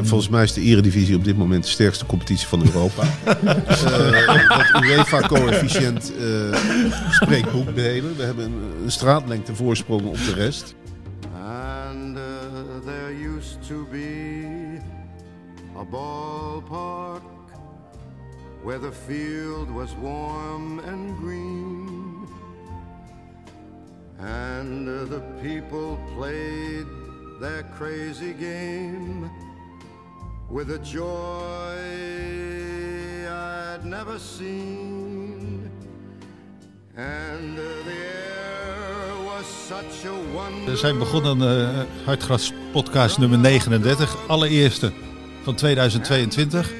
En volgens mij is de Eredivisie op dit moment de sterkste competitie van Europa. uh, dat UEFA-coëfficiënt uh, spreekt boekdelen. We hebben een, een straatlengte voorsprong op de rest. And uh, there used to be a ballpark where the field was warm and green. And uh, the people played their crazy game with a joy I'd never seen. And uh, the air was such a wonder. We zijn begonnen aan uh, Hartgras podcast nummer 39, allereerste van 2022.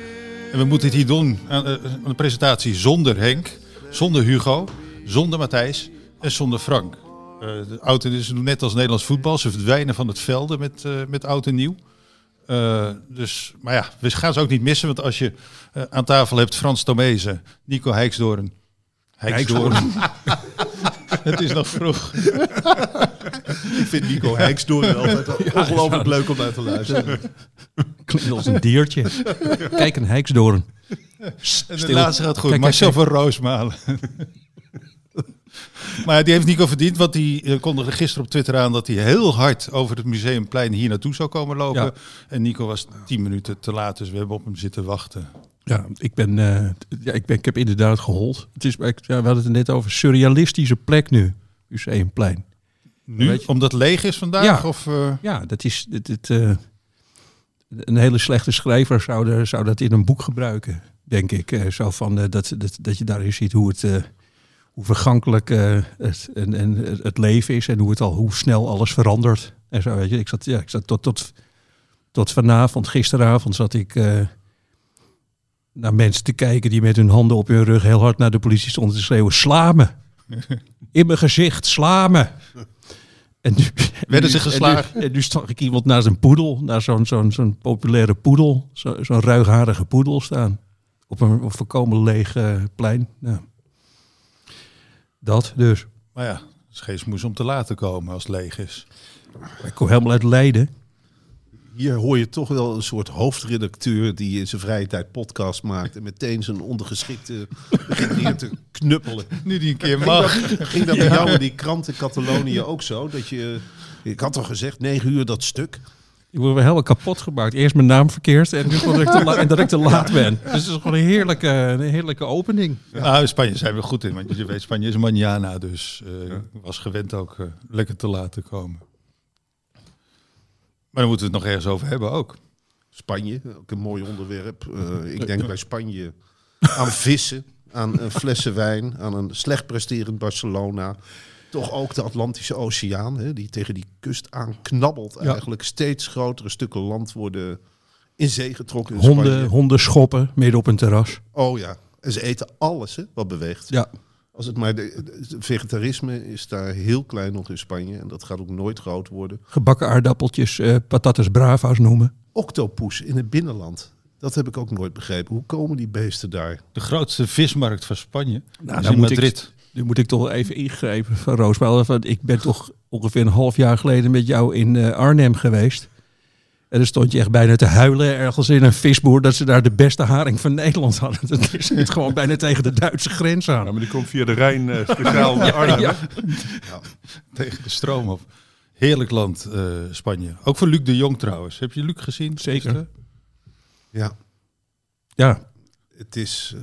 En we moeten het hier doen aan, uh, een presentatie zonder Henk, zonder Hugo, zonder Matthijs en zonder Frank. Uh, de oud en doen net als Nederlands voetbal. Ze verdwijnen van het velden met, met oud en nieuw. Uh, dus, maar ja, we gaan ze ook niet missen. Want als je aan tafel hebt Frans Tomezen, Nico Heiksdoorn. Heiksdoorn. het is nog vroeg. Ik vind Nico Heiksdoorn altijd ja, ongelooflijk leuk om naar te luisteren. Klinkt als een diertje. Kijk, een Heiksdoorn. En de laatste gaat goed. Marcel van Roosmalen. Maar die heeft Nico verdiend, want die uh, kondigde gisteren op Twitter aan dat hij heel hard over het museumplein hier naartoe zou komen lopen. Ja. En Nico was tien minuten te laat, dus we hebben op hem zitten wachten. Ja, ik ben, uh, ja, ik ben, ik heb inderdaad gehold. Het is, ja, we hadden het er net over, surrealistische plek nu, museumplein. Nu, omdat het leeg is vandaag? Ja, of, uh... ja dat is, het, het, een hele slechte schrijver zou, zou dat in een boek gebruiken, denk ik. zo van, dat, dat, dat je daarin ziet hoe het hoe vergankelijk uh, het, en, en het leven is en hoe, het al, hoe snel alles verandert. En zo, weet je. Ik zat, ja, ik zat tot, tot, tot vanavond, gisteravond zat ik uh, naar mensen te kijken die met hun handen op hun rug heel hard naar de politie stonden te schreeuwen, sla me. In mijn gezicht, sla me. En nu, Werden ze geslagen? En nu, nu zag ik iemand naast een poedel, naar zo'n zo'n zo'n populaire poedel, zo'n zo ruigharige poedel staan. Op een, op een voorkomen leeg uh, plein. Ja. Dat dus. Maar ja, het is geen smoes om te laten komen als het leeg is. Ik kom helemaal uit Leiden. Hier hoor je toch wel een soort hoofdredacteur die in zijn vrije tijd podcast maakt en meteen zijn ondergeschikte begint te knuppelen. Nu die een keer mag. Ging dat, ging dat bij jou in die krant in Catalonië ook zo? Dat je, ik had al gezegd, negen uur dat stuk. Ik word helemaal kapot gemaakt. Eerst mijn naam verkeerd en nu dat ik te, la- en dat ik te laat ben. Dus het is gewoon een heerlijke, een heerlijke opening. Ja. Nou, in Spanje zijn we goed in. Want je weet, Spanje is manjana. Dus uh, ja. was gewend ook uh, lekker te laat te komen. Maar dan moeten we het nog ergens over hebben ook. Spanje, ook een mooi onderwerp. Uh, ik denk bij Spanje aan vissen, aan flessen wijn, aan een slecht presterend Barcelona toch ook de Atlantische Oceaan, hè, die tegen die kust aanknabbelt. Ja. Eigenlijk steeds grotere stukken land worden in zee getrokken. In honden, honden schoppen midden op een terras. Oh ja, en ze eten alles hè, wat beweegt. Ja. Als het maar de, de, vegetarisme is daar heel klein nog in Spanje en dat gaat ook nooit groot worden. Gebakken aardappeltjes, uh, patatas brava's noemen. Octopus in het binnenland. Dat heb ik ook nooit begrepen. Hoe komen die beesten daar? De grootste vismarkt van Spanje. Nou, in Madrid. Ik, nu moet ik toch even ingrijpen van Roosbouw. Ik ben toch ongeveer een half jaar geleden met jou in uh, Arnhem geweest. En dan stond je echt bijna te huilen ergens in een visboer dat ze daar de beste haring van Nederland hadden. Dat is het gewoon bijna tegen de Duitse grens aan. Ja, maar die komt via de Rijn uh, speciaal naar Arnhem. Ja, ja. tegen de stroom op. Heerlijk land, uh, Spanje. Ook voor Luc de Jong trouwens. Heb je Luc gezien? Zeker. Ja. Ja. Het is...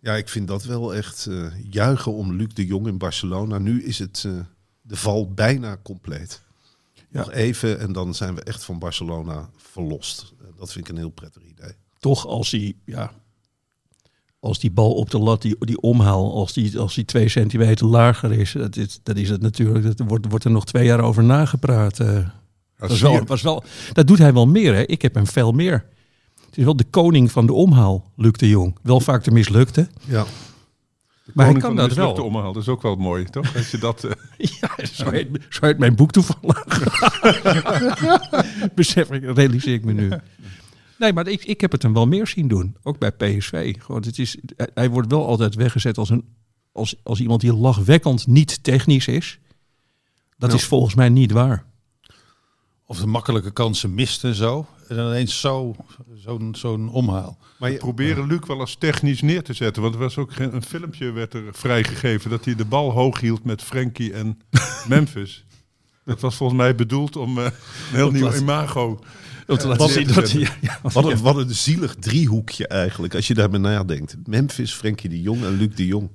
Ja, ik vind dat wel echt uh, juichen om Luc de Jong in Barcelona. Nu is het uh, de val bijna compleet. Ja. Nog even en dan zijn we echt van Barcelona verlost. Dat vind ik een heel prettig idee. Toch als hij, ja, als die bal op de lat, die, die omhaal, als die, als die twee centimeter lager is, dat is, dat is het natuurlijk. Dat wordt, wordt er nog twee jaar over nagepraat. Uh, dat, was wel, was wel, dat doet hij wel meer. Hè? Ik heb hem veel meer. Het is wel de koning van de omhaal, Luc de Jong. Wel vaak de mislukte. Ja. maar hij kan dat wel. De omhaal, dat is ook wel mooi, toch? Als je dat... Uh... ja, zo heet, zo heet mijn boek toevallig. Besef ik, realiseer ik me nu. Nee, maar ik, ik heb het hem wel meer zien doen. Ook bij PSV. Gewoon, het is, hij wordt wel altijd weggezet als, een, als, als iemand die lachwekkend niet technisch is. Dat nou. is volgens mij niet waar. Of de makkelijke kansen mist en zo. En dan ineens zo, zo'n zo'n omhaal. Maar je proberen Luc wel eens technisch neer te zetten. Want er was ook geen- een filmpje werd er vrijgegeven dat hij de bal hoog hield met Frenkie en Memphis. Dat was volgens mij bedoeld om eh, een heel nieuw imago. Om te laten wat- zien dat hij... Ja, Wat een, wat een zielig driehoekje eigenlijk, als je daarbij nadenkt. Memphis, Frenkie de Jong en Luc de Jong.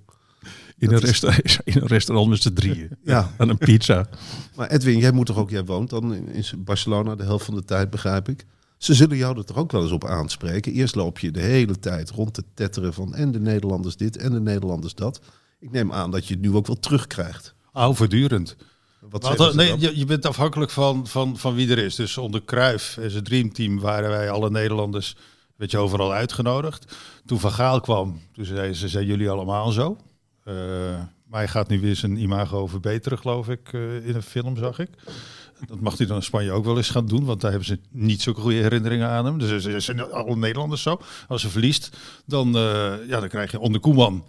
In, een is- in een restaurant met z'n drieën. Ja. Aan een pizza. Maar Edwin, jij moet toch ook, jij woont dan in in Barcelona de helft van de tijd, begrijp ik. Ze zullen jou er toch ook wel eens op aanspreken. Eerst loop je de hele tijd rond te tetteren van en de Nederlanders dit en de Nederlanders dat. Ik neem aan dat je het nu ook wel terugkrijgt. Ah, voortdurend. Wat ze nee, dan? je, je bent afhankelijk van, van, van wie er is. Dus onder Cruijff en zijn dreamteam waren wij alle Nederlanders werd je overal uitgenodigd. Toen Van Gaal kwam, toen zeiden ze, zijn jullie allemaal zo? Eh, maar hij gaat nu weer zijn imago verbeteren, geloof ik, eh, in een film, zag ik. Dat mag hij dan in Spanje ook wel eens gaan doen, want daar hebben ze niet zulke goede herinneringen aan hem. Dus ze zijn alle Nederlanders zo. Als ze verliest, dan, eh, ja, dan krijg je onder Koeman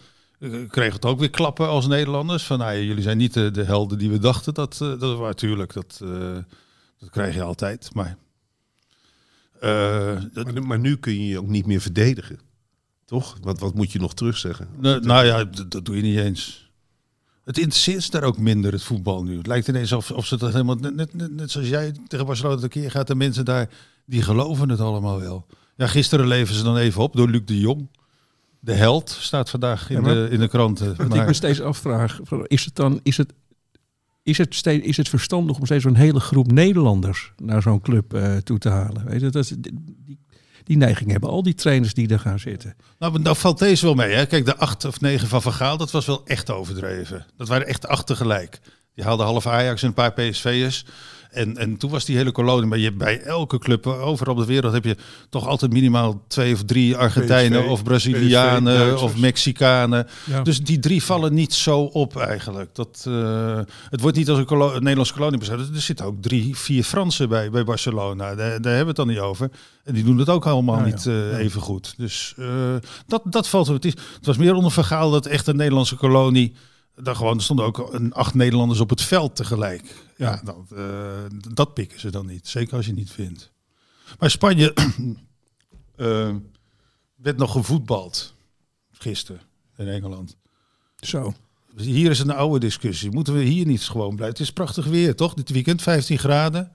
kreeg het ook weer klappen als Nederlanders. Van nou, jullie zijn niet de, de helden die we dachten. Dat, dat was natuurlijk, dat, dat krijg je altijd. Maar, Maar, maar nu kun je je ook niet meer verdedigen. Toch? Wat, wat moet je nog terugzeggen? nou, nou ja, dat, dat doe je niet eens. Het interesseert ze daar ook minder, het voetbal nu. Het lijkt ineens of, of ze dat helemaal... Net, net, net, net zoals jij tegen Barcelona een keer gaat, de mensen daar, die geloven het allemaal wel. Ja, gisteren leven ze dan even op door Luc de Jong. De held staat vandaag in, Ja, maar- de, in de kranten. Wat Maar- ik me steeds afvraag, is het dan, is het, is het, steeds, is het verstandig om steeds zo'n hele groep Nederlanders naar zo'n club eh, toe te halen? Weet je, dat is, die, die neiging hebben al die trainers die er gaan zitten. Nou, nou valt deze wel mee. Hè? Kijk, de acht of negen van Van Gaal, dat was wel echt overdreven. Dat waren echt acht tegelijk. Die haalde half Ajax en een paar PSV'ers. En, en toen was die hele kolonie. Maar je, bij elke club, overal op de wereld, heb je toch altijd minimaal twee of drie Argentijnen PSV, of Brazilianen PSV, of Mexicanen. Ja. Dus die drie vallen niet zo op eigenlijk. Dat, eh, het wordt niet als een, kolo- een Nederlandse kolonie beschouwd. Er zitten ook drie, vier Fransen bij, bij Barcelona. Daar, daar hebben we het dan niet over. En die doen het ook ja. niet eh, even goed. Dus eh, dat, dat valt het, is, het was meer onder verhaal dat echt een Nederlandse kolonie. Daar gewoon er stonden ook een acht Nederlanders op het veld tegelijk. Ja, dat, eh, dat pikken ze dan niet. Zeker als je niet vindt. Maar Spanje eh, werd nog gevoetbald gisteren in Engeland. Zo. Hier is een oude discussie. Moeten we hier niet gewoon blijven? Het is prachtig weer, toch? Dit weekend 15 graden.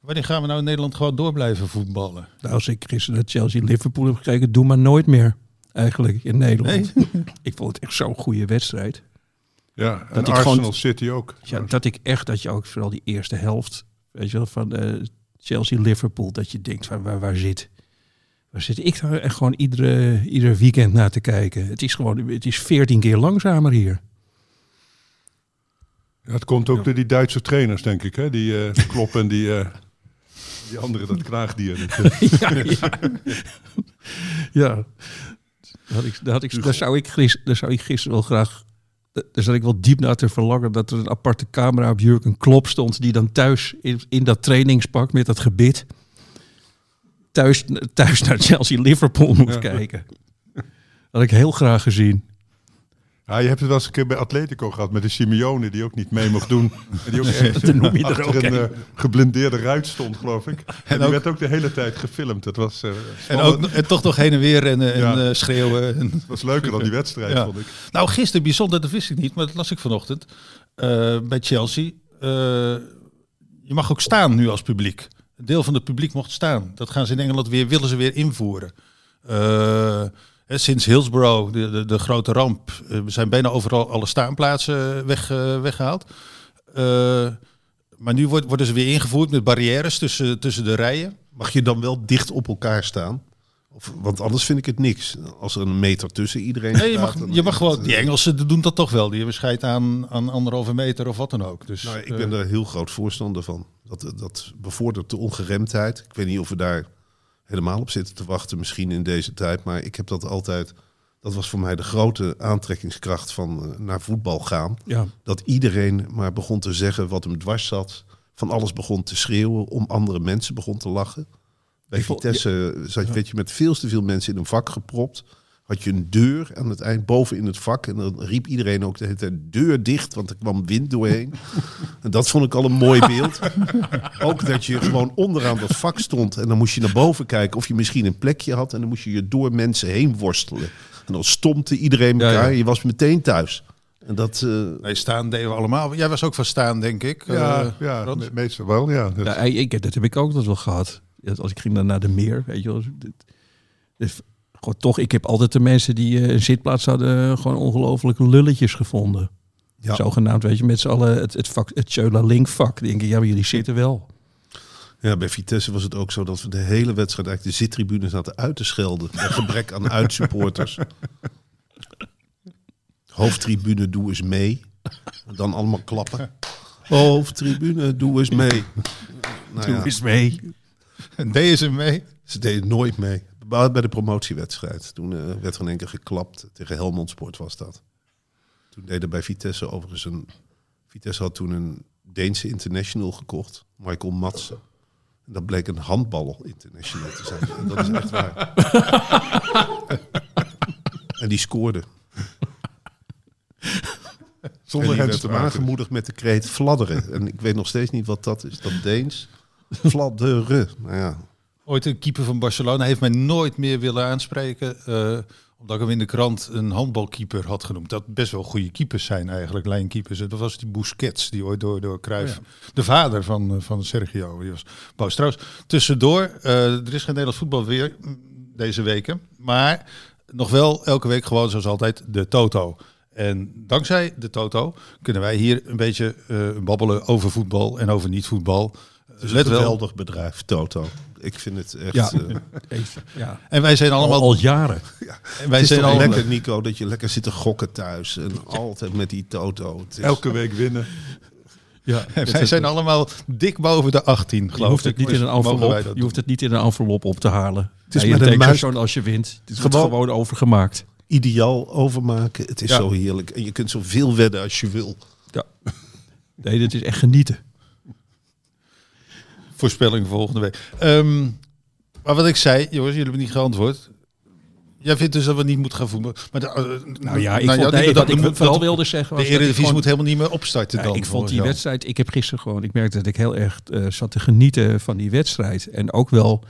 Wanneer gaan we nou in Nederland gewoon door blijven voetballen? Nou, als ik gisteren naar Chelsea-Liverpool heb gekeken, doe maar nooit meer. Eigenlijk in Nederland. Ik vond het echt zo'n goede wedstrijd. Ja, en Dat ik Arsenal gewoon- City ook. Ja, dat ik echt, dat je ook vooral die eerste helft, weet je wel, van eh, Chelsea-Liverpool, dat je denkt van waar, waar zit, waar zit ik daar echt gewoon iedere, ieder weekend naar te kijken. Het is gewoon, het is veertien keer langzamer hier. Ja, het komt ook door die Duitse trainers, denk ik. Hè? Die eh Klopp en die, eh, die andere, dat knaagdier. ja, ja. ja. Daar, had ik, daar, had ik, daar, zou ik, daar zou ik gisteren wel graag. Daar zat ik wel diep naar te verlangen dat er een aparte camera op Jurgen Klopp stond. Die dan thuis in, in dat trainingspak met dat gebit. Thuis, thuis naar Chelsea-Liverpool moest Ja. kijken. Dat had ik heel graag gezien. Ja, je hebt het wel eens een keer bij Atletico gehad met de Simeone die ook niet mee mocht doen. En die ook ergens noem je er achter ook een een. eh, geblindeerde ruit stond, geloof ik. En, die ook- werd ook de hele tijd gefilmd. Dat was, eh, En, ook, en toch nog heen en weer en Ja. eh, schreeuwen. En, Dat was leuker dan die wedstrijd, Ja. vond ik. Nou, gisteren bijzonder, dat wist ik niet, maar dat las ik vanochtend. bij Chelsea. Je mag ook staan nu als publiek. Een deel van het publiek mocht staan. Dat gaan ze in Engeland weer, willen ze weer invoeren. Eh, sinds Hillsborough, de, de, de grote ramp, eh, zijn bijna overal alle staanplaatsen weg, eh, weggehaald. Eh, maar nu wordt- worden ze weer ingevoerd met barrières tussen, tussen de rijen. Mag je dan wel dicht op elkaar staan? Of, want anders vind ik het niks. Als er een meter tussen iedereen Nee, je mag, je gewoon, eh, die Engelsen doen dat toch wel. Die hebben scheid aan, aan anderhalve meter of wat dan ook. Dus, Nou, ik eh, ben daar heel groot voorstander van. Dat, dat bevordert de ongeremdheid. Ik weet niet of we daar helemaal op zitten te wachten, misschien in deze tijd. Maar ik heb dat altijd. Dat was voor mij de grote aantrekkingskracht van eh, naar voetbal gaan. Ja, Dat iedereen maar begon te zeggen wat hem dwars zat. Van alles begon te schreeuwen, om andere mensen begon te lachen. Bij Vitesse zat, werd je met veel te veel mensen in een vak gepropt. Had je een deur aan het eind boven in het vak. En dan riep iedereen ook de hele tijd deur dicht, want er kwam wind doorheen. en dat vond ik al een mooi beeld. ook dat je gewoon onderaan dat vak stond. En dan moest je naar boven kijken of je misschien een plekje had. En dan moest je je door mensen heen worstelen. En dan stompte iedereen elkaar. ja. Je was meteen thuis. En dat... eh, Nee, staan deden we allemaal. Jij was ook van staan, denk ik. Ja, eh, ja me- meestal wel, ja. Dat- Ja, ik, dat heb ik ook altijd wel gehad. Als ik ging dan naar de meer, weet je wel. dit- Dus, gewoon toch, ik heb altijd de mensen die eh, een zitplaats hadden, eh, gewoon ongelooflijk lulletjes gevonden. Ja. Zogenaamd, weet je, met z'n allen het, het, vak, het Tjöla Link vak. Die denken, ja, maar jullie zitten wel. Ja, bij Vitesse was het ook zo dat we de hele wedstrijd eigenlijk de zittribune zaten uit te schelden. Bij gebrek aan uitsupporters. Hoofdtribune, doe eens mee. Dan allemaal klappen. Hoofdtribune, doe eens mee. Nou ja, eens mee. En deden ze mee? ze deden nooit mee. Bij de promotiewedstrijd. Toen eh, werd er in één keer geklapt. Tegen Helmond Sport was dat. Toen deden bij Vitesse overigens een... Vitesse had toen een Deense international gekocht. Michael Madsen. En dat bleek een handbal international te zijn. En dat is echt waar. en die scoorde. Zonder werd handspraak. aangemoedigd met de kreet fladderen. En ik weet nog steeds niet wat dat is. Dat Deens. Fladderen. Nou ja. Ooit een keeper van Barcelona heeft mij nooit meer willen aanspreken. eh, omdat ik hem in de krant een handbalkeeper had genoemd. Dat best wel goede keepers zijn eigenlijk, lijnkeepers. Dat was die Busquets, die ooit door, door Cruijff... De vader van, eh, van Sergio. Die was boos. Trouwens, tussendoor, eh, er is geen Nederlands voetbal weer deze weken. Maar nog wel elke week gewoon zoals altijd de Toto. En dankzij de Toto kunnen wij hier een beetje babbelen over voetbal en over niet-voetbal. Het is een geweldig bedrijf, Toto. Ik vind het echt... Ja. eh, Ja. En wij zijn Al, allemaal... al jaren. en het wij is zijn lekker, Nico, dat je lekker zit te gokken thuis. En altijd met die Toto. Het is- Elke week winnen. Ja, En wij zijn allemaal dik boven de 18, je geloof hoeft het ik. niet in een envelop. Je hoeft het niet in een envelop op te halen. Het is is met een muis- als je wint. Het wordt Gewoon- gewoon overgemaakt. ideaal overmaken. Het is Ja. zo heerlijk. En je kunt zoveel wedden als je wil. Ja. Nee, dit is echt genieten. Voorspelling volgende week. Ehm, maar wat ik zei, jongens, jullie hebben niet geantwoord. Jij vindt dus dat we niet moeten gaan voetballen. Maar de, eh, Nou ja, ik nou vond, nee, dat- ik vooral dat- wilde zeggen was De Eredivisie gewoon- moet helemaal niet meer opstarten Ja, dan. ik vond die wedstrijd, ik heb gisteren gewoon, ik merkte dat ik heel erg eh, zat te genieten van die wedstrijd. En ook wel,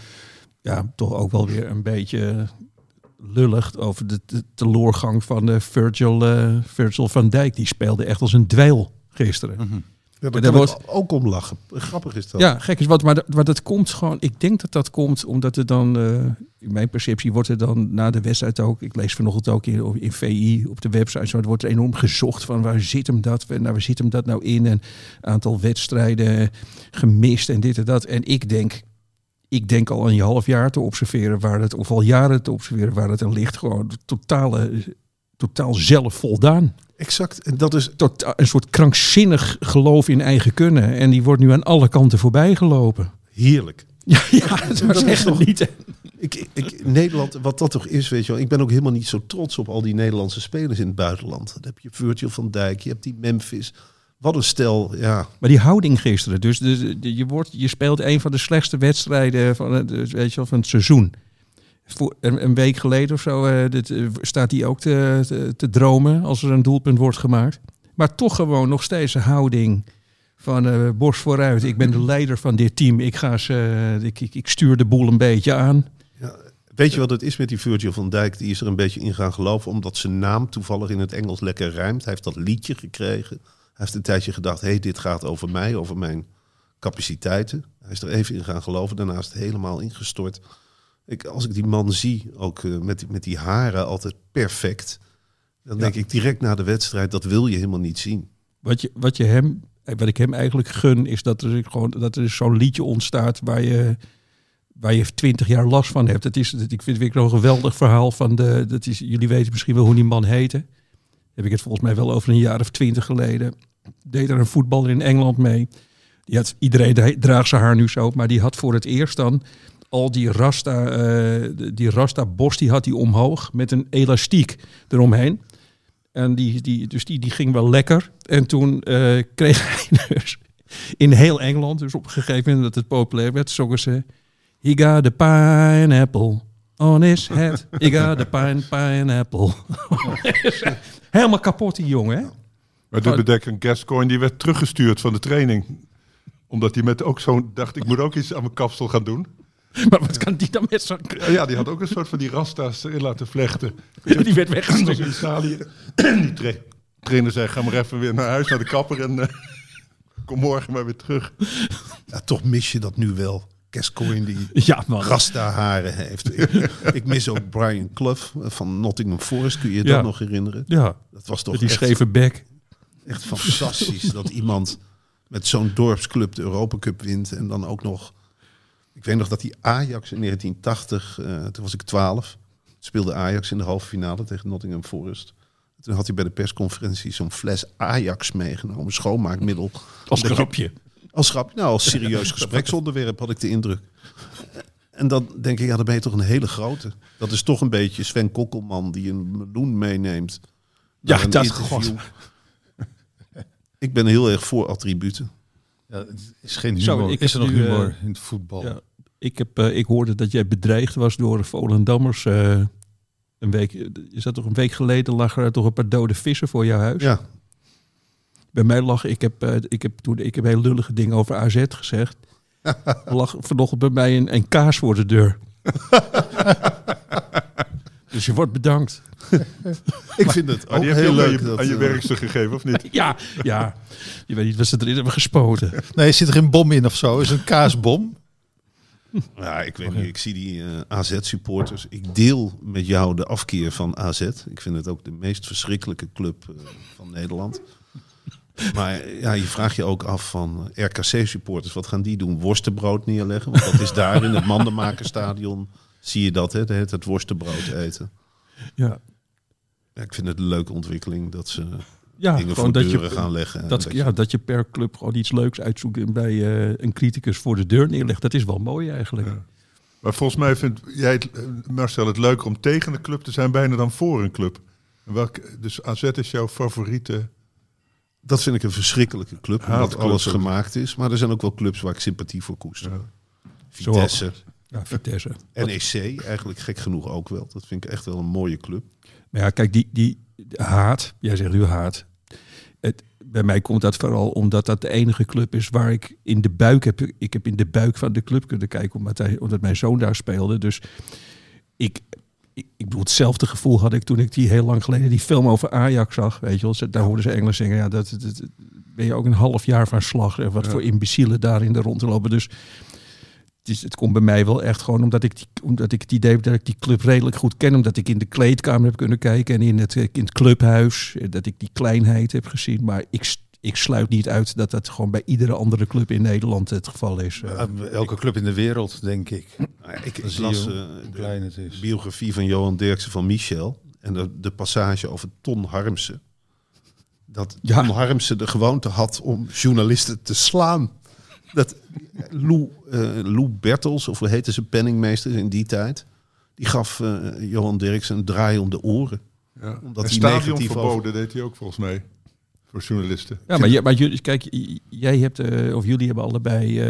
ja, toch ook wel weer een beetje lullig over de, de teloorgang van eh, Virgil, Virgil van Dijk. Die speelde echt als een dwijl gisteren. Mhm. Ja, daar wordt- ook om lachen. Grappig is dat. Ja, gek is wat, maar, dat- maar dat komt gewoon. Ik denk dat dat komt omdat er dan, eh, in mijn perceptie, wordt er dan na de wedstrijd ook. Ik lees vanochtend ook in, in VI op de website. Zo, er wordt er enorm gezocht van waar zit hem dat? Nou, waar zit hem dat nou in? En aantal wedstrijden gemist en dit en dat. En ik denk, ik denk al een half jaar te observeren waar het, of al jaren te observeren waar het aan ligt. Gewoon totale, totaal zelf voldaan Exact. Dat is tot een soort krankzinnig geloof in eigen kunnen. En die wordt nu aan alle kanten voorbij gelopen. heerlijk. Ja, Dat is echt niet. Ik, ik, Nederland, wat dat toch is, weet je wel. Ik ben ook helemaal niet zo trots op al die Nederlandse spelers in het buitenland. Dan heb je Virgil van Dijk, je hebt die Memphis. Wat een stel, ja. Maar die houding gisteren. Dus je, wordt, je speelt een van de slechtste wedstrijden van het, weet je wel, van het seizoen. Een, week geleden of zo eh, dit, eh, staat hij ook te, te, dromen als er een doelpunt wordt gemaakt. Maar toch gewoon nog steeds een houding van eh borst vooruit. Ik ben de leider van dit team. Ik, ga ze, ik, ik, ik stuur de boel een beetje aan. Weet je wat het is met die Virgil van Dijk? Die is er een beetje in gaan geloven, omdat zijn naam toevallig in het Engels lekker rijmt. Hij heeft dat liedje gekregen. Hij heeft een tijdje gedacht, hey, dit gaat over mij, over mijn capaciteiten. Hij is er even in gaan geloven, daarna is het helemaal ingestort. Ik, als ik die man zie, ook eh, met, die- met die haren altijd perfect, dan denk ik direct na de wedstrijd, dat wil je helemaal niet zien. Wat, je, wat, je hem, wat ik hem eigenlijk gun, is dat er gewoon dat er zo'n liedje ontstaat waar je, waar je twintig jaar last van hebt. Het is, ik vind het weer een geweldig verhaal van de. Dat is, jullie weten misschien wel hoe die man heette. Heb ik het volgens mij wel over een jaar of twintig geleden. Deed er een voetballer in Engeland mee. Die had, iedereen dra- draagt zijn haar nu zo, maar die had voor het eerst dan al die rasta, eh, die rasta bos die had hij omhoog met een elastiek eromheen. En die, die, dus die, die ging wel lekker. En toen eh, kreeg hij dus in heel Engeland, dus op een gegeven moment dat het populair werd, zongen ze... He got a pineapple on his head. He got a pine, pineapple. Helemaal kapot die jongen, hè? Maar dit betekent Gascoigne die werd teruggestuurd van de training. Omdat hij met ook zo'n dacht, ik moet ook iets aan mijn kapsel gaan doen. Maar wat kan die dan met zo'n... Ja, Ja, die had ook een soort van die rasta's erin laten vlechten. Die werd weggestuurd. in Italië. Die tra trainer zei, ga maar even weer naar huis, naar de kapper en eh, kom morgen maar weer terug. Ja, toch mis je dat nu wel. Gascoigne die Ja, man. rasta haren heeft. ik, ik mis ook Brian Clough van Nottingham Forest. Kun je je Ja. dat nog herinneren? Ja, Dat was toch met die echt, scheve bek. echt fantastisch dat iemand met zo'n dorpsclub de Europa Cup wint. En dan ook nog... Ik weet nog dat die Ajax in 1980, eh, toen was ik 12, speelde Ajax in de halve finale tegen Nottingham Forest. Toen had hij bij de persconferentie zo'n fles Ajax meegenomen, schoonmaakmiddel. Als grapje. Als grap, nou, als serieus gespreksonderwerp had ik de indruk. En dan denk ik, ja, dan ben je toch een hele grote. Dat is toch een beetje Sven Kokkelman die een meloen meeneemt. Ja, dat- interview. Ik ben heel erg voor attributen. Ja, het is geen humor. ik is er nog humor eh, in het voetbal? Ja, ik, heb, eh, ik hoorde dat jij bedreigd was door Volendammers. eh een week, is dat toch een week geleden lag er toch een paar dode vissen voor jouw huis? Ja, Bij mij lag, ik heb, ik heb toen ik heb heel lullige dingen over AZ gezegd. Lag vanochtend bij mij een, een kaas voor de deur. dus je wordt bedankt. ik vind het ook die heb je heel ook aan leuk. je, dat, aan je eh, werkster gegeven, of niet? Ja, ja. Je weet niet wat ze erin hebben gespoten. Nee, zit er geen bom in of zo? Is een kaasbom? Ja, ik weet niet. Ik zie die eh, AZ-supporters. Ik deel met jou de afkeer van AZ. Ik vind het ook de meest verschrikkelijke club eh, van Nederland. Maar ja, je vraagt je ook af van RKC-supporters. Wat gaan die doen? Worstenbrood neerleggen? Want dat is daar in het Mandenmakerstadion. Zie je dat, hè? De tijd worstenbrood eten. Ja, Ja, ik vind het een leuke ontwikkeling dat ze ja dingen gewoon voor dat deuren je, gaan leggen. En dat, dat ja, dat je per club gewoon iets leuks uitzoekt en bij eh, een criticus voor de deur neerlegt. Dat is wel mooi eigenlijk. Ja. Maar volgens mij vind jij, het, eh, Marcel, het leuker om tegen een club te zijn bijna dan voor een club. Welk, dus AZ is jouw favoriete... Dat vind ik een verschrikkelijke club, omdat alles gemaakt is. Maar er zijn ook wel clubs waar ik sympathie voor koester. Ja. Vitesse, Ja, Vitesse. NEC, eigenlijk gek genoeg ook wel. Dat vind ik echt wel een mooie club. Maar ja, kijk, die, die haat, jij zegt nu haat. Het, bij mij komt dat vooral omdat dat de enige club is waar ik in de buik heb. Ik heb in de buik van de club kunnen kijken, omdat, hij, omdat mijn zoon daar speelde. Dus ik, ik, ik bedoel, hetzelfde gevoel had ik toen ik die heel lang geleden die film over Ajax zag. Weet je wel, daar hoorden ze Engels zingen. Ja, dat, dat, dat- ben je ook een half jaar van slag. En wat Ja. voor imbecielen daar in de rond te lopen. Dus het, is, het komt bij mij wel echt gewoon omdat ik, die, omdat ik het idee heb dat ik die club redelijk goed ken. Omdat ik in de kleedkamer heb kunnen kijken en in het, in het clubhuis. eh, Dat ik die kleinheid heb gezien. Maar ik, ik sluit niet uit dat dat gewoon bij iedere andere club in Nederland het geval is. Eh, Ja, elke club in de wereld, denk ik. Nou ik, las eh, klein het is. biografie van Johan Derksen van Michel. En de, de passage over Ton Harmsen. Dat Ja. Ton Harmsen de gewoonte had om journalisten te slaan. Dat Lou, eh, Lou Bertels, of hoe heette ze, penningmeester in die tijd. Die gaf eh, Johan Derksen een draai om de oren. Ja. Omdat en hij stadion negatief verboden deed hij ook volgens mij. Voor journalisten. Ja, maar, je- maar jullie, kijk, jij hebt, eh, of jullie hebben allebei,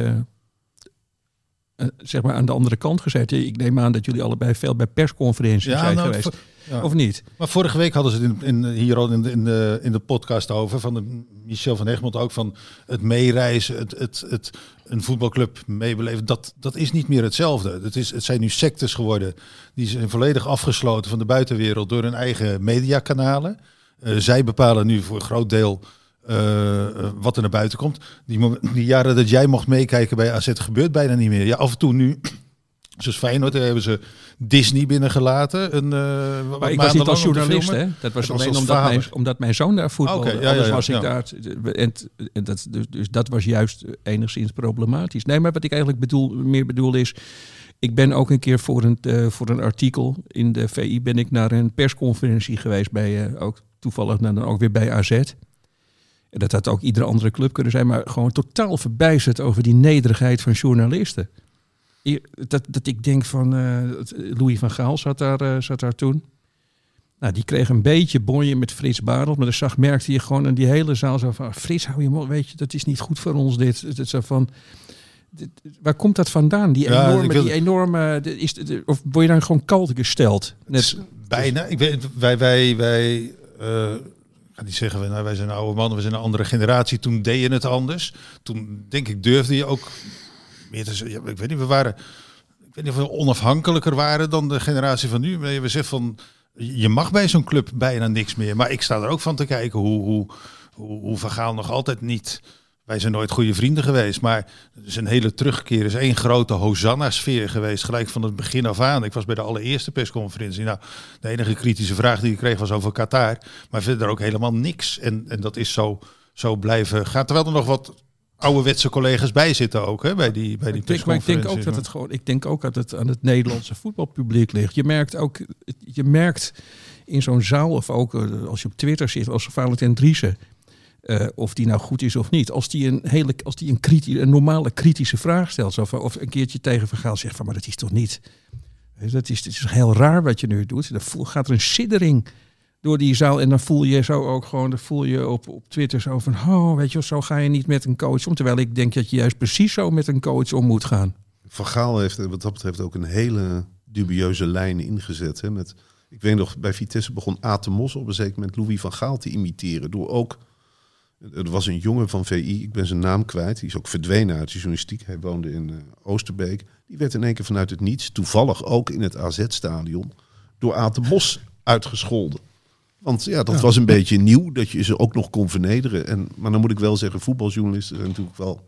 zeg maar, aan de andere kant gezeten. Ik neem aan dat jullie allebei veel bij persconferenties Ja, zijn nou, geweest. ja. Of niet? Maar vorige week hadden ze het in, in, hier al in de, in, de, in de podcast over. Van de, Michel van Egmond ook van het meereizen, het, het, het, een voetbalclub meebeleven. Dat, dat is niet meer hetzelfde. Het, is, het zijn nu sectes geworden. Die zijn volledig afgesloten van de buitenwereld door hun eigen mediakanalen. Eh, zij bepalen nu voor een groot deel eh, eh, wat er naar buiten komt. Die, jaren dat jij mocht meekijken bij AZ gebeurt bijna niet meer. Ja, af en toe nu. Zoals Feyenoord, daar hebben ze Disney binnengelaten. Een, eh, Maar ik was niet als journalist, hè? Dat was alleen omdat mijn, omdat mijn zoon daar voetbalde. Ja, ja, ja, was ik daar... En, en dat, dus, dus dat was juist enigszins problematisch. Nee, maar wat ik eigenlijk bedoel, meer bedoel is... Ik ben ook een keer voor een, voor een artikel in de VI ben ik naar een persconferentie geweest bij eh, ook toevallig dan ook weer bij AZ. En dat had ook iedere andere club kunnen zijn, maar gewoon totaal verbijsterd over die nederigheid van journalisten. Dat, dat ik denk van eh, Louis van Gaal zat daar, eh, zat daar toen. Nou, die kreeg een beetje bonje met Frits Barend. Maar dan zag, merkte je gewoon aan die hele zaal zo van... Frits, hou je mond, weet je, dat is niet goed voor ons dit. Is zo van... dit- waar komt dat vandaan? Die Ja, enorme, wil- die enorme is, of word je dan gewoon kalt gesteld? Net, Bijna. Ik weet, wij, wij, wij, niet zeggen, wij- nou, wij zijn oude mannen, we zijn een andere generatie. Toen deed je het anders. Toen, denk ik, durfde je ook meer te zeggen. Ik weet niet, we waren, ik weet niet of we onafhankelijker waren dan de generatie van nu. We zeggen van, je mag bij zo'n club bijna niks meer. Maar ik sta er ook van te kijken hoe, hoe, hoe, hoe nog altijd niet... Wij zijn nooit goede vrienden geweest, maar er is een hele terugkeer. Er is één grote Hosanna-sfeer geweest, gelijk van het begin af aan. Ik was bij de allereerste persconferentie. Nou, de enige kritische vraag die ik kreeg was over Qatar. Maar verder ook helemaal niks. En, en dat is zo, zo blijven gaan. Terwijl er nog wat ouderwetse collega's bij zitten ook, hè, bij die, bij die ik denk, maar ik denk ook dat het gewoon, ik denk ook dat het aan het Nederlandse voetbalpubliek ligt. Je merkt ook, je merkt in zo'n zaal of ook eh, als je op Twitter zit, als Valentin Driessen, eh, of die nou goed is of niet, als die een hele, als die een, een normale kritische vraag stelt, of een keertje tegen verhaal zegt van, maar dat is toch niet, dat is, het is heel raar wat je nu doet. Dan gaat er een siddering door die zaal en dan voel je zo ook gewoon, dan voel je op, op Twitter zo van, oh, weet je, zo ga je niet met een coach om, terwijl ik denk dat je juist precies zo met een coach om moet gaan. Van Gaal heeft wat dat betreft ook een hele dubieuze lijn ingezet. Hè, met, ik weet nog, bij Vitesse begon Aten Mos op een zeker moment Louis van Gaal te imiteren. Door ook, er was een jongen van VI, ik ben zijn naam kwijt. Die is ook verdwenen uit de journalistiek. Hij woonde in eh, Oosterbeek. Die werd in één keer vanuit het niets, toevallig ook in het AZ-stadion, door Aten Mos uitgescholden. Want ja, dat was een beetje nieuw, dat je ze ook nog kon vernederen. En, maar dan moet ik wel zeggen, voetbaljournalisten zijn natuurlijk wel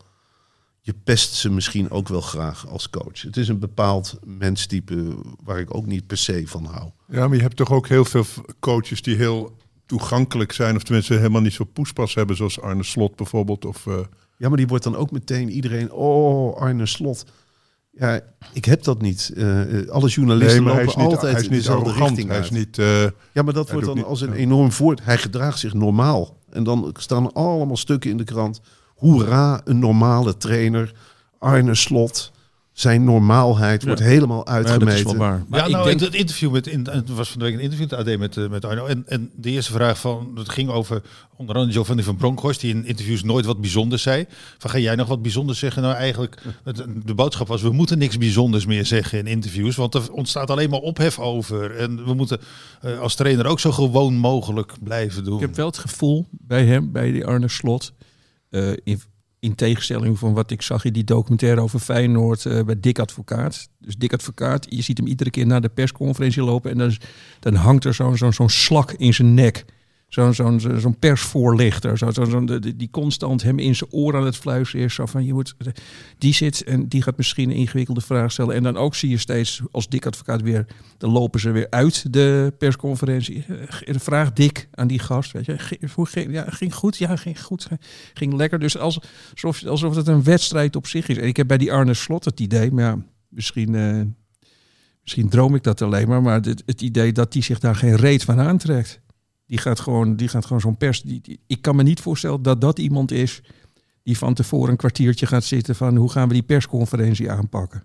je pest ze misschien ook wel graag als coach. Het is een bepaald menstype waar ik ook niet per se van hou. Ja, maar je hebt toch ook heel veel coaches die heel toegankelijk zijn. Of tenminste helemaal niet zo poespas hebben. Zoals Arne Slot bijvoorbeeld. Of, eh, Ja, maar die wordt dan ook meteen iedereen... Oh, Arne Slot. Ja, ik heb dat niet. Eh, eh, alle journalisten nee, lopen niet, altijd hij is niet dezelfde richting Hij is niet... Ja, maar dat wordt dan niet- als een enorm voort. Hij gedraagt zich normaal. En dan staan allemaal stukken in de krant. Hoera, een normale trainer. Arne Slot. Zijn normaalheid wordt helemaal Ja, dat is uitgemeten. wel waar. Maar ja, ik nou, denk, het interview met, in, het was van de week een interview met AD met, eh, met Arno. En, en de eerste vraag van, het ging over onder andere Giovanni van Bronckhorst, die in interviews nooit wat bijzonders zei. Van, ga jij nog wat bijzonders zeggen? Nou, eigenlijk, het, de boodschap was, we moeten niks bijzonders meer zeggen in interviews, want er ontstaat alleen maar ophef over. En we moeten eh, als trainer ook zo gewoon mogelijk blijven doen. ik heb wel het gevoel bij hem, bij die Arne Slot, eh, in, in tegenstelling van wat ik zag in die documentaire over Feyenoord eh, bij Dick Advocaat. Dus Dick Advocaat, je ziet hem iedere keer naar de persconferentie lopen en dan, dan hangt er zo'n slak in zijn nek. Zo'n zo'n zo'n persvoorlichter, zo, zo, zo'n- die, constant hem in zijn oor aan het fluisteren is. Zo van, je moet, die zit en die gaat misschien een ingewikkelde vraag stellen. En dan ook zie je steeds, als Dick Advocaat weer, dan lopen ze weer uit de persconferentie. Eh, Vraag Dick aan die gast, weet je. Ging- goed? Ja, ging goed. Ging lekker. Dus als, alsof, alsof het een wedstrijd op zich is. En ik heb bij die Arne Slot het idee, maar ja, misschien... eh, Misschien droom ik dat alleen maar, maar het, het idee dat die zich daar geen reet van aantrekt. Die gaat gewoon, die gaat gewoon zo'n pers. Die, die- ik kan me niet voorstellen dat dat iemand is die van tevoren een kwartiertje gaat zitten van hoe gaan we die persconferentie aanpakken.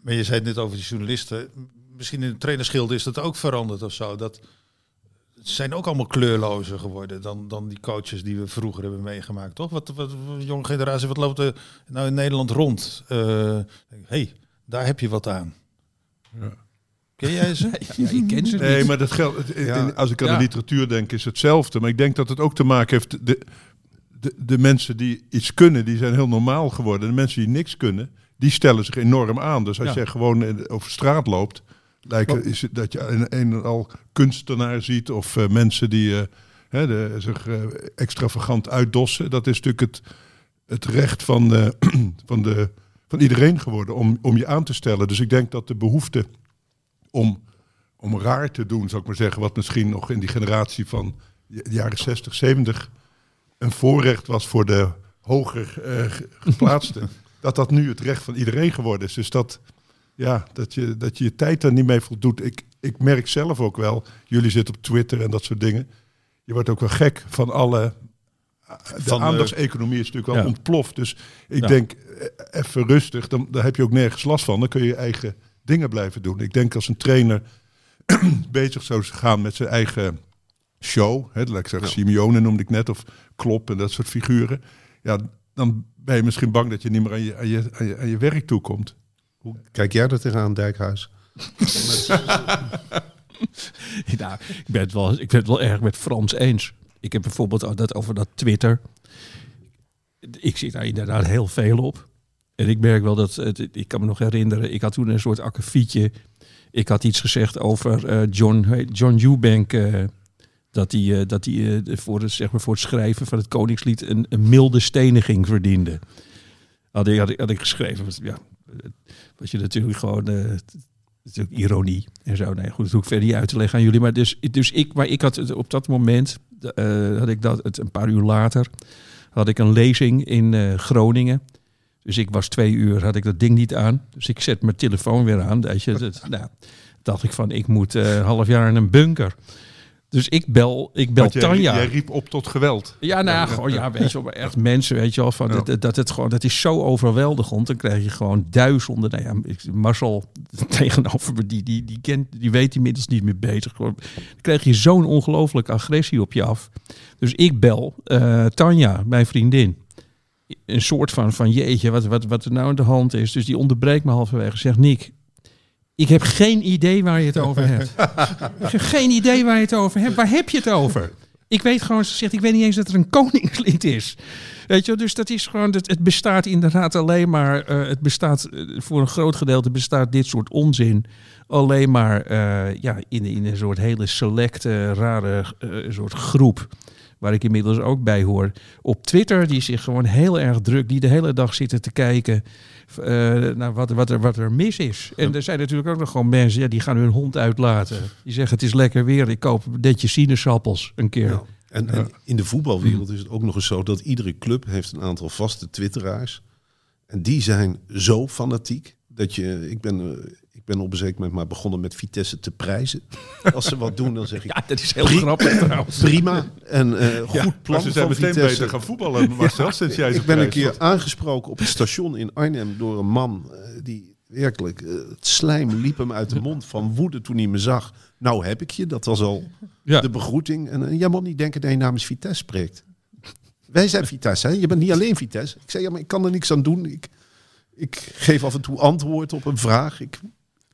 Maar je zei het net over die journalisten. Misschien in de trainerschilde is dat ook veranderd of zo. Dat ze zijn ook allemaal kleurlozer geworden dan, dan die coaches die we vroeger hebben meegemaakt, toch? Wat, wat, wat jonge generatie, wat loopt er nou in Nederland rond? Hé, hey, daar heb je wat aan. Ja. Ken jij ze? Ja, ik ken ze Nee, niet. maar dat geldt. Ja. Als ik aan Ja. de literatuur denk, is hetzelfde. Maar ik denk dat het ook te maken heeft. De, de, de mensen die iets kunnen, die zijn heel normaal geworden. De mensen die niks kunnen, die stellen zich enorm aan. Dus als Ja. jij gewoon over straat loopt, lijkt, is het dat je een, een en al kunstenaar ziet of eh, mensen die eh, hè, de, zich eh, extravagant uitdossen. Dat is natuurlijk het, het recht van, eh, van, de, van iedereen geworden om, om je aan te stellen. Dus ik denk dat de behoefte om, om raar te doen, zou ik maar zeggen, wat misschien nog in die generatie van de jaren 60, 70 een voorrecht was voor de hoger eh, ge- geplaatsten, dat dat nu het recht van iedereen geworden is. Dus dat, ja, dat, je, dat je je tijd daar niet mee voldoet. Ik, ik merk zelf ook wel, jullie zitten op Twitter en dat soort dingen. Je wordt ook wel gek van alle. De Van, eh, aandachtseconomie is natuurlijk wel ja. ontploft. Dus ik Ja. denk, eh, even rustig, dan, dan heb je ook nergens last van. Dan kun je je eigen dingen blijven doen. Ik denk als een trainer bezig zou gaan met zijn eigen show. Hè, laat ik zeggen, Simeone noemde ik net, of Klop en dat soort figuren. Ja, dan ben je misschien bang dat je niet meer aan je, aan je, aan je, aan je werk toekomt. Kijk jij er tegenaan, Dijkhuis? nou, ik, ben het wel, ik ben het wel erg met Frans eens. Ik heb bijvoorbeeld dat over dat Twitter. Ik zit daar inderdaad heel veel op. En ik merk wel dat, ik kan me nog herinneren, ik had toen een soort akkefietje. Ik had iets gezegd over eh, John, John Eubank. eh, dat hij, eh, dat hij voor, het, zeg maar, voor het schrijven van het Koningslied een, milde steniging verdiende. Had ik, had ik, had ik geschreven. Want, Ja, wat je natuurlijk gewoon. natuurlijk ironie en zo. Nee, goed, dat hoef ik verder niet uit te leggen aan jullie. Maar dus, dus ik, maar ik had het op dat moment, had ik dat het een paar uur later, had ik een lezing in Groningen. Dus ik was twee uur, had ik dat ding niet aan. Dus ik zet mijn telefoon weer aan. Weet je, dat, nou, dacht ik van, ik moet een half jaar in een bunker. Dus ik bel, ik bel jij, Tanja. jij riep op tot geweld. Ja, nou, ja, weet je wel, echt mensen, weet je wel, van Ja. dat, dat het gewoon, dat is zo overweldigend. Dan krijg je gewoon duizenden, nou ja, Marcel tegenover me, die, die, die kent, die weet inmiddels niet meer beter. Dan krijg je zo'n ongelooflijke agressie op je af. Dus ik bel eh, Tanja, mijn vriendin. Een soort van, van jeetje, wat, wat, wat er nou aan de hand is. Dus die onderbreekt me halverwege. Zegt Nick, ik heb geen idee waar je het over hebt. geen idee waar je het over hebt. Waar heb je het over? Ik weet gewoon, ze zegt, ik weet niet eens dat er een koningslied is. Weet je, dus dat is gewoon, het, het bestaat inderdaad alleen maar, eh, het bestaat, eh, voor een groot gedeelte bestaat dit soort onzin alleen maar eh, ja, in, in een soort hele selecte, rare soort groep. Waar ik inmiddels ook bij hoor. Op Twitter, die zich gewoon heel erg druk, die de hele dag zitten te kijken eh, naar wat, wat, er, wat er mis is. En er zijn natuurlijk ook nog gewoon mensen, ja, die gaan hun hond uitlaten. Die zeggen, het is lekker weer, ik koop een detje sinaasappels een keer. Ja. En, en in de voetbalwereld is het ook nog eens zo dat iedere club heeft een aantal vaste twitteraars. En die zijn zo fanatiek dat je... Ik ben, eh, ben op een zeker moment maar begonnen met Vitesse te prijzen. Als ze wat doen, dan zeg ik Ja, dat is heel grappig trouwens. prima. En eh, goed Maar plan ze zijn meteen Vitesse. beter gaan voetballen, Marcel, sinds jij ze Ik ben een keer aangesproken op het station in Arnhem door een man eh, die werkelijk eh, het slijm liep hem uit de mond van woede toen hij me zag. Nou heb ik je, dat was al Ja. de begroeting. En jij moet niet denken dat je namens Vitesse spreekt. Wij zijn Vitesse, hè? je bent niet alleen Vitesse. Ik zei ja, maar ik kan er niks aan doen. Ik, ik geef af en toe antwoord op een vraag. Ik,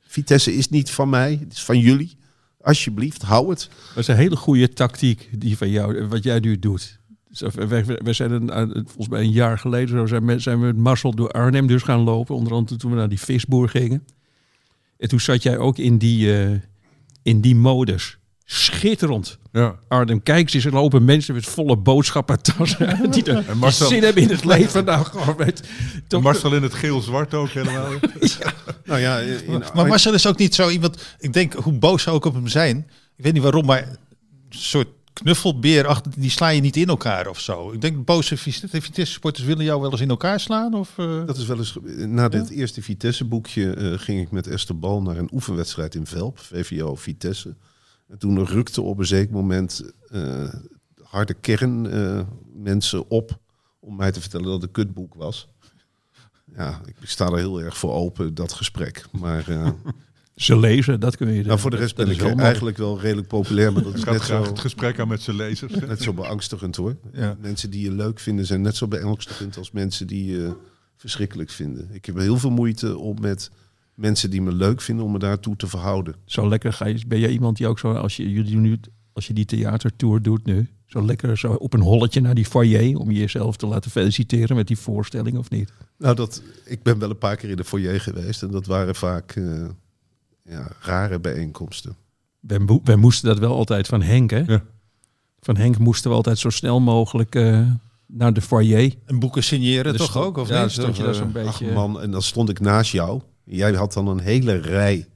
Vitesse is niet van mij, het is van jullie. Alsjeblieft, hou het. Dat is een hele goede tactiek die van jou, wat jij nu doet. We, zijn volgens mij een jaar geleden zijn, we- zijn we met Marcel door Arnhem dus gaan lopen. Onder andere toen we naar die visboer gingen. En toen zat jij ook in die, eh, in die modus. Schitterend. Ja. Arnhem, kijk eens, er lopen mensen met volle boodschappentassen. die er En Marcel- zin hebben in het leven. Nou, gewoon met, toch, Marcel in het geel-zwart ook helemaal. Nou ja, in Maar Marcel is ook niet zo iemand. Ik denk hoe boos zou ik op hem zijn. Ik weet niet waarom, maar een soort knuffelbeer achter, die sla je niet in elkaar of zo. Ik denk boze Vitesse Vitesse supporters willen jou wel eens in elkaar slaan of. eh? Dat is wel eens. Na dit eerste Vitesse-boekje eh, ging ik met Esther Bal naar een oefenwedstrijd in Velp, VVO Vitesse. En toen rukte op een zeker moment eh, harde kern eh, mensen op om mij te vertellen dat het een kutboek was. Ja, ik sta er heel erg voor open, dat gesprek. Maar eh, ze lezen, dat kun je. nou, voor de rest ben ik wel eigenlijk wel redelijk populair, maar dat is Ik net graag zo, het gesprek aan met zijn lezers. net zo beangstigend hoor. Ja. Mensen die je leuk vinden zijn net zo beangstigend als mensen die je verschrikkelijk vinden. Ik heb heel veel moeite om met mensen die me leuk vinden om me daartoe te verhouden. Zo lekker ga je. Ben jij iemand die ook zo, als je jullie nu, als je die theatertour doet nu, zo lekker zo op een holletje naar die foyer om jezelf te laten feliciteren met die voorstelling of niet? Nou, dat, ik ben wel een paar keer in de foyer geweest en dat waren vaak eh, ja, rare bijeenkomsten. Wij, mo- wij moesten dat wel altijd van Henk, hè? Ja. Van Henk moesten we altijd zo snel mogelijk eh, naar de foyer. En boeken signeren Dus toch ook? Of ja, niet? stond je daar zo'n Eh, Ach beetje. man, en dan stond ik naast jou. Jij had dan een hele rij.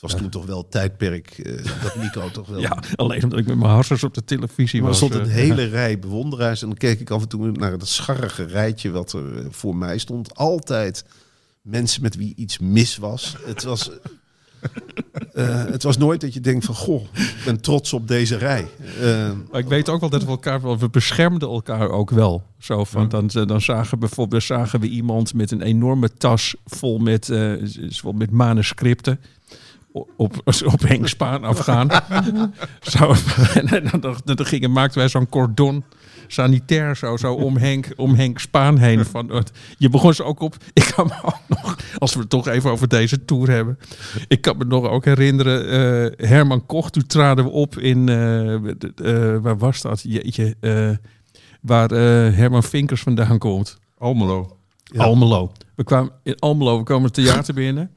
Het was toen toch wel tijdperk eh, dat Nico toch wel... ja, alleen omdat ik met mijn harsers op de televisie Maar er was. stond een eh, hele rij bewonderaars. En dan keek ik af en toe naar het scharrige rijtje wat er eh, voor mij stond. Altijd mensen met wie iets mis was. Het was, eh, het was nooit dat je denkt van... Goh, ik ben trots op deze rij. Eh, Maar ik weet ook wel dat we elkaar wel, we beschermden elkaar ook wel. Zo van, dan, dan zagen we bijvoorbeeld zagen we iemand met een enorme tas vol met, eh, vol met manuscripten. op, op Henk Spaan afgaan. en dan, dan, dan gingen, maakten wij zo'n cordon sanitair zo, zo om, Henk, om Henk Spaan heen. Van, je begon ze ook op. Ik kan me ook nog, als we het toch even over deze tour hebben. Ik kan me nog ook herinneren. eh, Herman Koch, toen traden we op in. eh, eh, waar was dat? Jeetje. eh, waar Herman Vinkers vandaan komt. Almelo. Almelo. We kwamen in Almelo, we kwamen het theater binnen.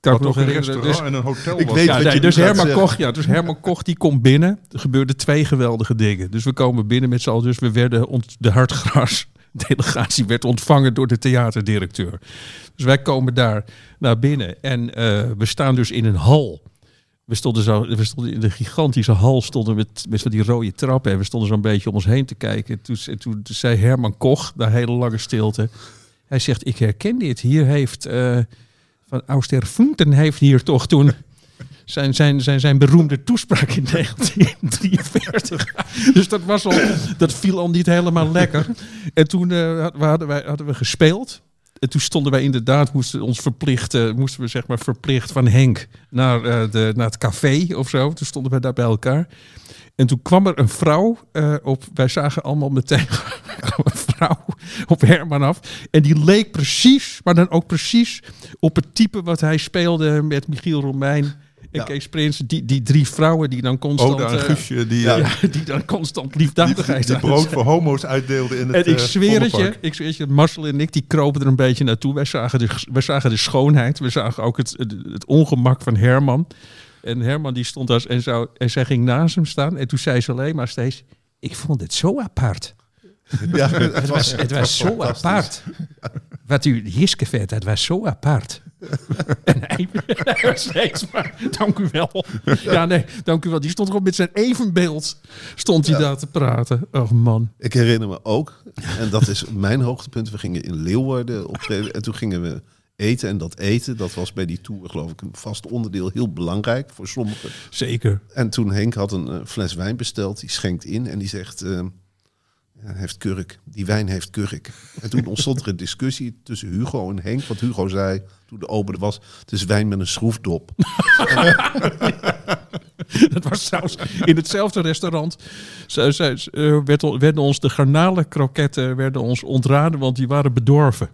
Kan Wat nog een herinneren. restaurant Dus, en een hotel Ik was. weet ja, wat nee, je dus Herman zeggen. Koch, ja, dus Herman Koch die komt binnen. Er gebeurden twee geweldige dingen. Dus we komen binnen met z'n allen. Dus we werden ont, de hartgras delegatie werd ontvangen door de theaterdirecteur. Dus wij komen daar naar binnen en eh, we staan dus in een hal. We stonden, zo, we stonden in de gigantische hal, stonden met, met van die rode trappen. En we stonden zo'n beetje om ons heen te kijken. En toen, en toen zei Herman Koch, na hele lange stilte. Hij zegt, ik herken dit. Hier heeft eh, van Auster Funten heeft hier toch toen zijn, zijn, zijn, zijn beroemde toespraak in 1943. dus dat, was al, dat viel al niet helemaal lekker. En toen we hadden, wij, hadden we gespeeld. En toen stonden wij inderdaad, moesten ons verplicht, eh, moesten we zeg maar verplicht van Henk naar, eh, de, naar het café of zo. Toen stonden wij daar bij elkaar. En toen kwam er een vrouw eh, op. Wij zagen allemaal meteen vrouw op Herman af. En die leek precies, maar dan ook precies op het type wat hij speelde met Michiel Romein en Ja. Kees Prins. Die, die drie vrouwen die dan constant, Oda en eh, Guusje die, Ja. eh, ja, die dan constant liefdadigheid die brood voor homo's uitdeelden in het en ik eh, zweer het je, ik zweer het je, Marcel en ik die kropen er een beetje naartoe. Wij zagen de, wij zagen de schoonheid, we zagen ook het, het, het ongemak van Herman. En Herman die stond daar en, zou, en zij ging naast hem staan. En toen zei ze alleen maar steeds, ik vond het zo apart. Ja, Het was, het was zo apart. Wat u hiskevet, het was zo apart. en hij, hij was steeds maar, dank u wel. Ja, nee, dank u wel. Die stond gewoon met zijn evenbeeld, stond hij daar te praten. Oh man. Ik herinner me ook, en dat is mijn hoogtepunt. We gingen in Leeuwarden optreden en toen gingen we eten. En dat eten, dat was bij die tour geloof ik een vast onderdeel. Heel belangrijk voor sommigen. Zeker. En toen Henk had een eh, fles wijn besteld, die schenkt in en die zegt... eh, heeft kurk, die wijn heeft kurk. En toen ontstond er een discussie tussen Hugo en Henk. Want Hugo zei, toen de open was, het is wijn met een schroefdop. Dat was trouwens in hetzelfde restaurant. Ze, ze, ze, eh, werd, werden ons de garnalenkroketten werden ons ontraden, want die waren bedorven.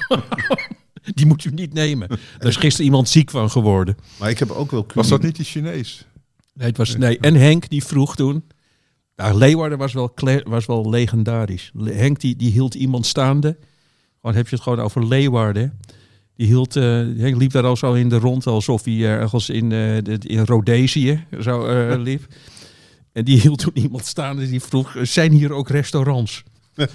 die moet u niet nemen. Daar is gisteren iemand ziek van geworden. Maar ik heb ook wel... Was dat niet die Chinees? Nee, het was, nee. En Henk die vroeg toen. Nou, Leeuwarden was wel, was wel legendarisch. Le- Henk die, die hield iemand staande. Gewoon heb je het gewoon over Leeuwarden. Die hield, eh, Henk liep daar al zo in de rond alsof hij ergens in, eh, in Rhodesië zo eh, liep. En die hield toen iemand staande die vroeg, zijn hier ook restaurants?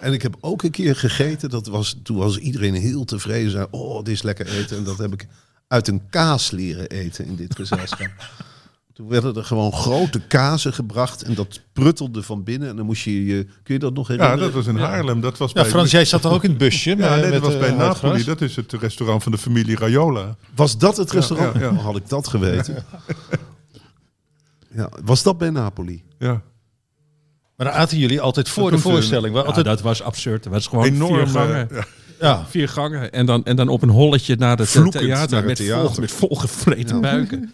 En ik heb ook een keer gegeten, dat was, toen was iedereen heel tevreden. Zei, oh, dit is lekker eten. En dat heb ik uit een kaas leren eten in dit gezelschap. toen werden er gewoon grote kazen gebracht en dat pruttelde van binnen. En dan moest je je, kun je dat nog Ja, herinneren? dat was in Haarlem. Dat was Ja, bij, Frans, jij zat toch ook in het busje? ja, met- nee, dat met, was eh, bij Hartgras? Napoli. Dat is het restaurant van de familie Raiola. Was dat het restaurant? ja, ja. Oh, had ik dat geweten. Ja, was dat bij Napoli? Ja. Maar dan aten jullie altijd voor Dat de voorstelling. Ja, altijd, dat was absurd. Dat was gewoon Enorm. vier gangen. eh, ja. ja. Vier gangen en dan, en dan op een holletje naar het Vloekend theater naar het met, theater. Vol, met volgevreten buiken.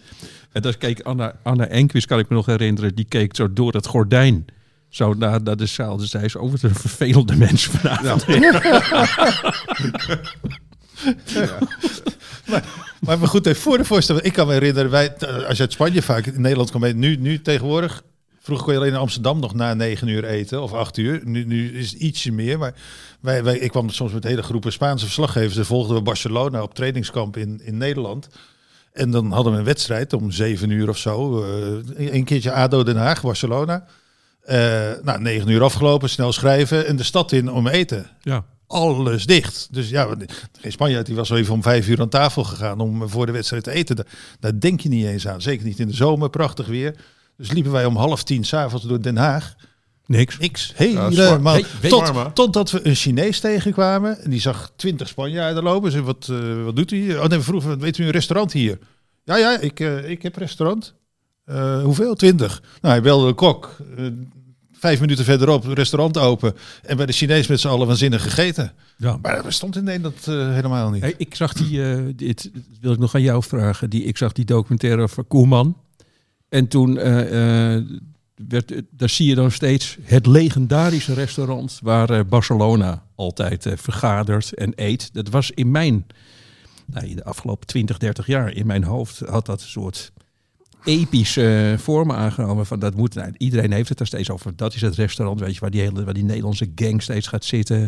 En daar keek Anna, Anna Enquist, kan ik me nog herinneren, die keek zo door het gordijn. Zo naar, naar de zaal. Dus hij is over de vervelende mensen vanavond. Maar, maar goed, even voor de voorstelling. Ik kan me herinneren, wij, eh, als je uit Spanje vaak in Nederland komt, nu, nu tegenwoordig. Vroeger kon je alleen in Amsterdam nog na negen uur eten of acht uur. Nu, nu is het ietsje meer. Maar wij, wij, ik kwam soms met hele groepen Spaanse verslaggevers. Dan volgden we Barcelona op trainingskamp in, in Nederland. En dan hadden we een wedstrijd om zeven uur of zo. eh, een keertje ADO Den Haag, Barcelona. Eh, nou, negen uur afgelopen, snel schrijven en de stad in om eten Ja. alles dicht. Dus ja, geen Spanjaard die was wel even om vijf uur aan tafel gegaan om voor de wedstrijd te eten. Daar, daar denk je niet eens aan. Zeker niet in de zomer, prachtig weer. Dus liepen wij om half tien s'avonds door Den Haag. Niks. Niks. Ja, Helemaal. weet- tot, totdat we een Chinees tegenkwamen. En die zag twintig Spanjaarden lopen. Ze wat, eh, wat doet hij? Oh nee, we vroegen, weet u een restaurant hier? Ja, ja, ik, eh, ik heb restaurant. Eh, hoeveel? Twintig. Nou, hij belde de kok. Vijf minuten verderop, restaurant open. En bij de Chinees met z'n allen waanzinnig gegeten. Ja. Maar dat bestond in Nederland helemaal niet. Hey, ik zag die, dit wil ik nog aan jou vragen. Die, ik zag die documentaire over Koeman. En toen eh, eh, werd, daar zie je dan steeds het legendarische restaurant waar eh, Barcelona altijd vergadert en eet. Dat was in mijn, nou, in de afgelopen 20, 30 jaar in mijn hoofd had dat een soort epische vormen aangenomen. Van dat moet, nou, iedereen heeft het er steeds over. Dat is het restaurant, weet je, waar die, hele, waar die Nederlandse gang steeds gaat zitten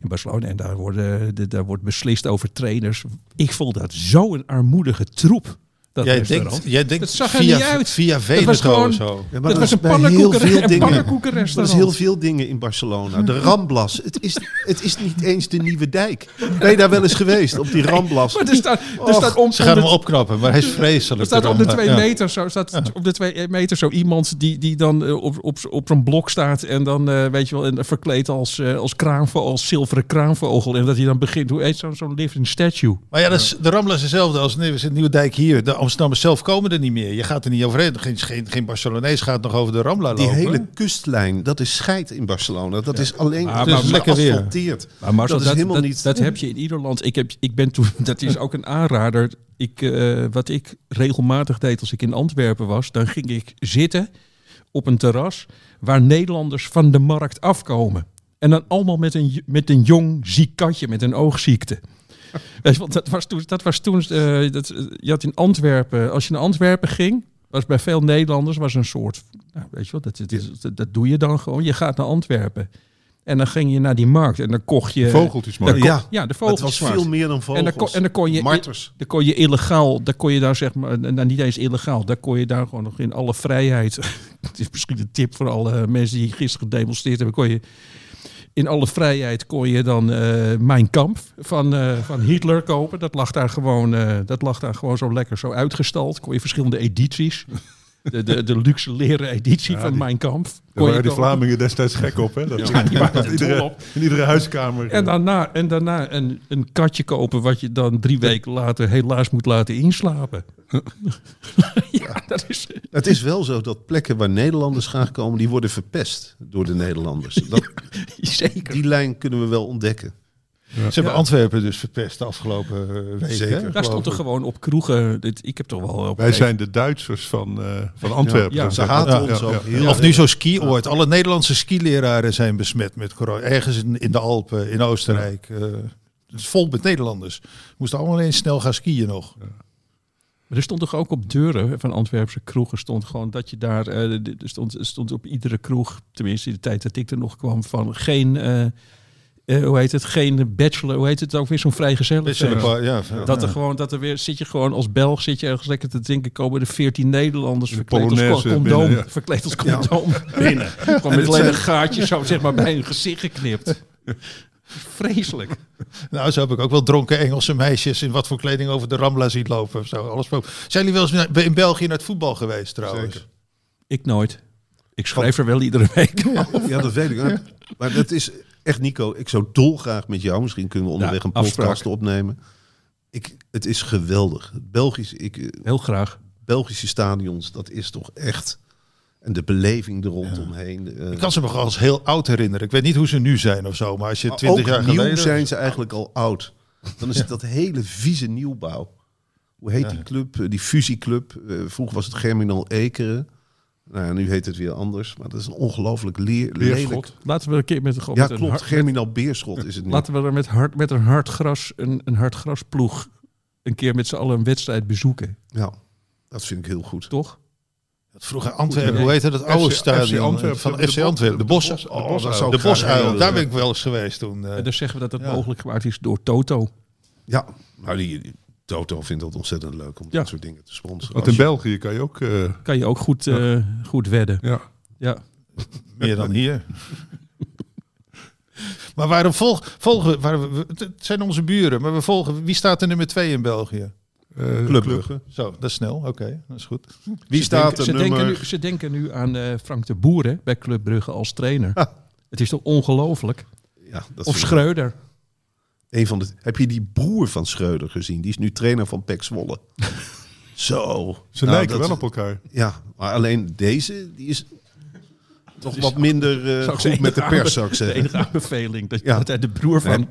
in Barcelona. En daar, worden, de, daar wordt beslist over trainers. Ik voel dat zo'n armoedige troep. Dat jij, restaurant. denkt, jij denkt Dat zag er via, niet uit. via was Veneto gewoon- of zo. Ja, dat was een pannenkoeken, pannenkoekenrestaurant. Dat is heel veel dingen in Barcelona. De Ramblas. Het is, het is niet eens de Nieuwe Dijk. Ben je daar wel eens geweest? Op die Ramblas. Maar er staat, er staat om, Ze gaan hem opknappen, maar hij is vreselijk. Er staat op de twee meter zo, staat op de twee meter zo iemand die, die dan eh, op, op, op zo'n blok staat en dan eh, weet je wel en verkleed als, eh als kraanvogel, als zilveren kraanvogel en dat hij dan begint, hoe heet zo'n zo'n living statue? Maar ja, dat is, de Rambla is hetzelfde als de Nieuwe Dijk hier. De Amsterdammers zelf komen er niet meer. Je gaat er niet overheen. Geen, geen, geen Barcelonees gaat nog over de Rambla Die lopen. hele kustlijn, dat is scheid in Barcelona. Dat is alleen Maar- is lekker weer. Maar Marcel, dat is helemaal dat, niet... Dat heb je in ieder land. Ik, heb, ik ben toen, dat is ook een aanrader. Ik, eh, wat ik regelmatig deed als ik in Antwerpen was, dan ging ik zitten op een terras waar Nederlanders van de markt afkomen. En dan allemaal met een, met een jong ziek katje met een oogziekte. Weet je, want dat was toen, dat was toen eh, dat, eh, je had in Antwerpen, als je naar Antwerpen ging, was bij veel Nederlanders was een soort, nou, weet je wat, dat, dat, doe je dan gewoon. Je gaat naar Antwerpen. En dan ging je naar die markt en dan kocht je... Vogeltjes maar. Dan kon- Ja, ja, de Het vogels. was veel meer dan vogels. En dan, kon, en dan kon je... Marters. Dan kon je illegaal, dan kon je daar zeg maar, nou niet eens illegaal, daar kon je daar gewoon nog in alle vrijheid. Het is misschien een tip voor alle mensen die gisteren gedemonstreerd hebben. Kon je in alle vrijheid kon je dan eh Mijn Kamp van, eh, van Hitler kopen. Dat lag daar gewoon, eh, dat lag daar gewoon zo lekker zo uitgestald. Kon je verschillende edities. De, de, de luxe leren editie Ja, van die- Mijn Kamp. Daar waren die kopen. Vlamingen destijds gek op. Hè? Dat, Ja, die waren iedere, op. in iedere huiskamer. En daarna, en daarna een, een katje kopen wat je dan drie weken later helaas moet laten inslapen. ja, dat is... Het is wel zo dat plekken waar Nederlanders graag komen, die worden verpest door de Nederlanders. Dat, Zeker. die lijn kunnen we wel ontdekken. Ze hebben Antwerpen dus verpest de afgelopen eh, weken. Zeker. hè, Daar stond er gewoon op kroegen. Dit, ik heb toch wel op Wij zijn de Duitsers van, eh, van Antwerpen. Ja, Ze haten ja, ons ja, ook heel Of nu zo'n skioord. Alle Nederlandse skileraren zijn besmet met corona. Ergens in, in de Alpen, in Oostenrijk. eh, het is vol met Nederlanders. Moesten allemaal eens snel gaan skiën nog. Maar er stond toch ook op deuren van Antwerpse kroegen stond gewoon dat je daar eh, er stond, er stond op iedere kroeg, tenminste in de tijd dat ik er nog kwam, van geen eh, eh, hoe heet het, geen bachelor, hoe heet het ook weer zo'n paar- ja, Dat er ja. gewoon, dat er weer, zit je gewoon als Belg, zit je ergens lekker te drinken, komen er veertien Nederlanders De verkleed als Polonaise condoom, binnen, ja. verkleed als condoom binnen. Gewoon met alleen een gaatje zo zeg maar bij hun gezicht geknipt. Vreselijk. Nou, zo heb ik ook wel dronken Engelse meisjes in wat voor kleding over de Rambla zien lopen. Of zo. Alles Zijn jullie wel eens in België naar het voetbal geweest trouwens? Zeker. Ik nooit. Ik schrijf er wel iedere week. Ja, dat weet ik. Maar dat is echt, Nico, ik zou dolgraag met jou, misschien kunnen we onderweg een podcast afspraak. opnemen. Ik, het is geweldig. Belgisch, ik, eh, Heel graag. Belgische stadions, dat is toch echt... En de beleving er rondomheen. eh, Ik kan ze me als heel oud herinneren. Ik weet niet hoe ze nu zijn of zo, maar als je maar 20 ook jaar nieuw geleden... zijn ze eigenlijk al oud. Dan is het dat hele vieze nieuwbouw. Hoe heet die club? Eh, Die fusieclub. Eh, vroeger was het Germinal Ekeren. Nou ja, nu heet het weer anders. Maar dat is een ongelooflijk leer, lelijk... Leerschot. Laten we een keer met, gewoon Ja, met een klopt. hard- Germinal Beerschot is het nu. Laten we er met, hard, met een hard gras, een, een hard grasploeg een keer met z'n allen een wedstrijd bezoeken, Ja, dat vind ik heel goed. toch? Vroeger Antwerpen, hoe heette dat oude FC stadion Antwerpen, van de FC Antwerpen? De Bos, oh, de Bos- daar dat de Bosuil, ben ik wel eens geweest toen. eh. En dus zeggen we dat het ja. mogelijk gemaakt is door Toto. Ja, nou die Toto vindt dat ontzettend leuk om Ja. dat soort dingen te sponsoren. Want in je- België kan je ook... eh, Kan je ook goed, eh, goed wedden. ja. Ja. Meer dan hier. maar waarom volg, volgen... Waar we, het zijn onze buren, maar we volgen... Wie staat er nummer twee in België? eh, Club Brugge. Zo, dat is snel. Oké, dat is goed. Wie Ze staat denken, er ze, nummer... denken nu, ze denken nu aan eh, Frank de Boer hè, bij Club Brugge als trainer. Het is toch ongelooflijk? Ja, dat Of Schreuder. Een van de, heb je die broer van Schreuder gezien? Die is nu trainer van Pek Zwolle. Zo. Ze Nou, lijken dat- wel op elkaar. Ja, maar alleen deze, die is... toch wat minder eh, ik goed de met de pers, zou ik De zeggen. enige aanbeveling. Dat, Ja. dat hij de broer van... Nee.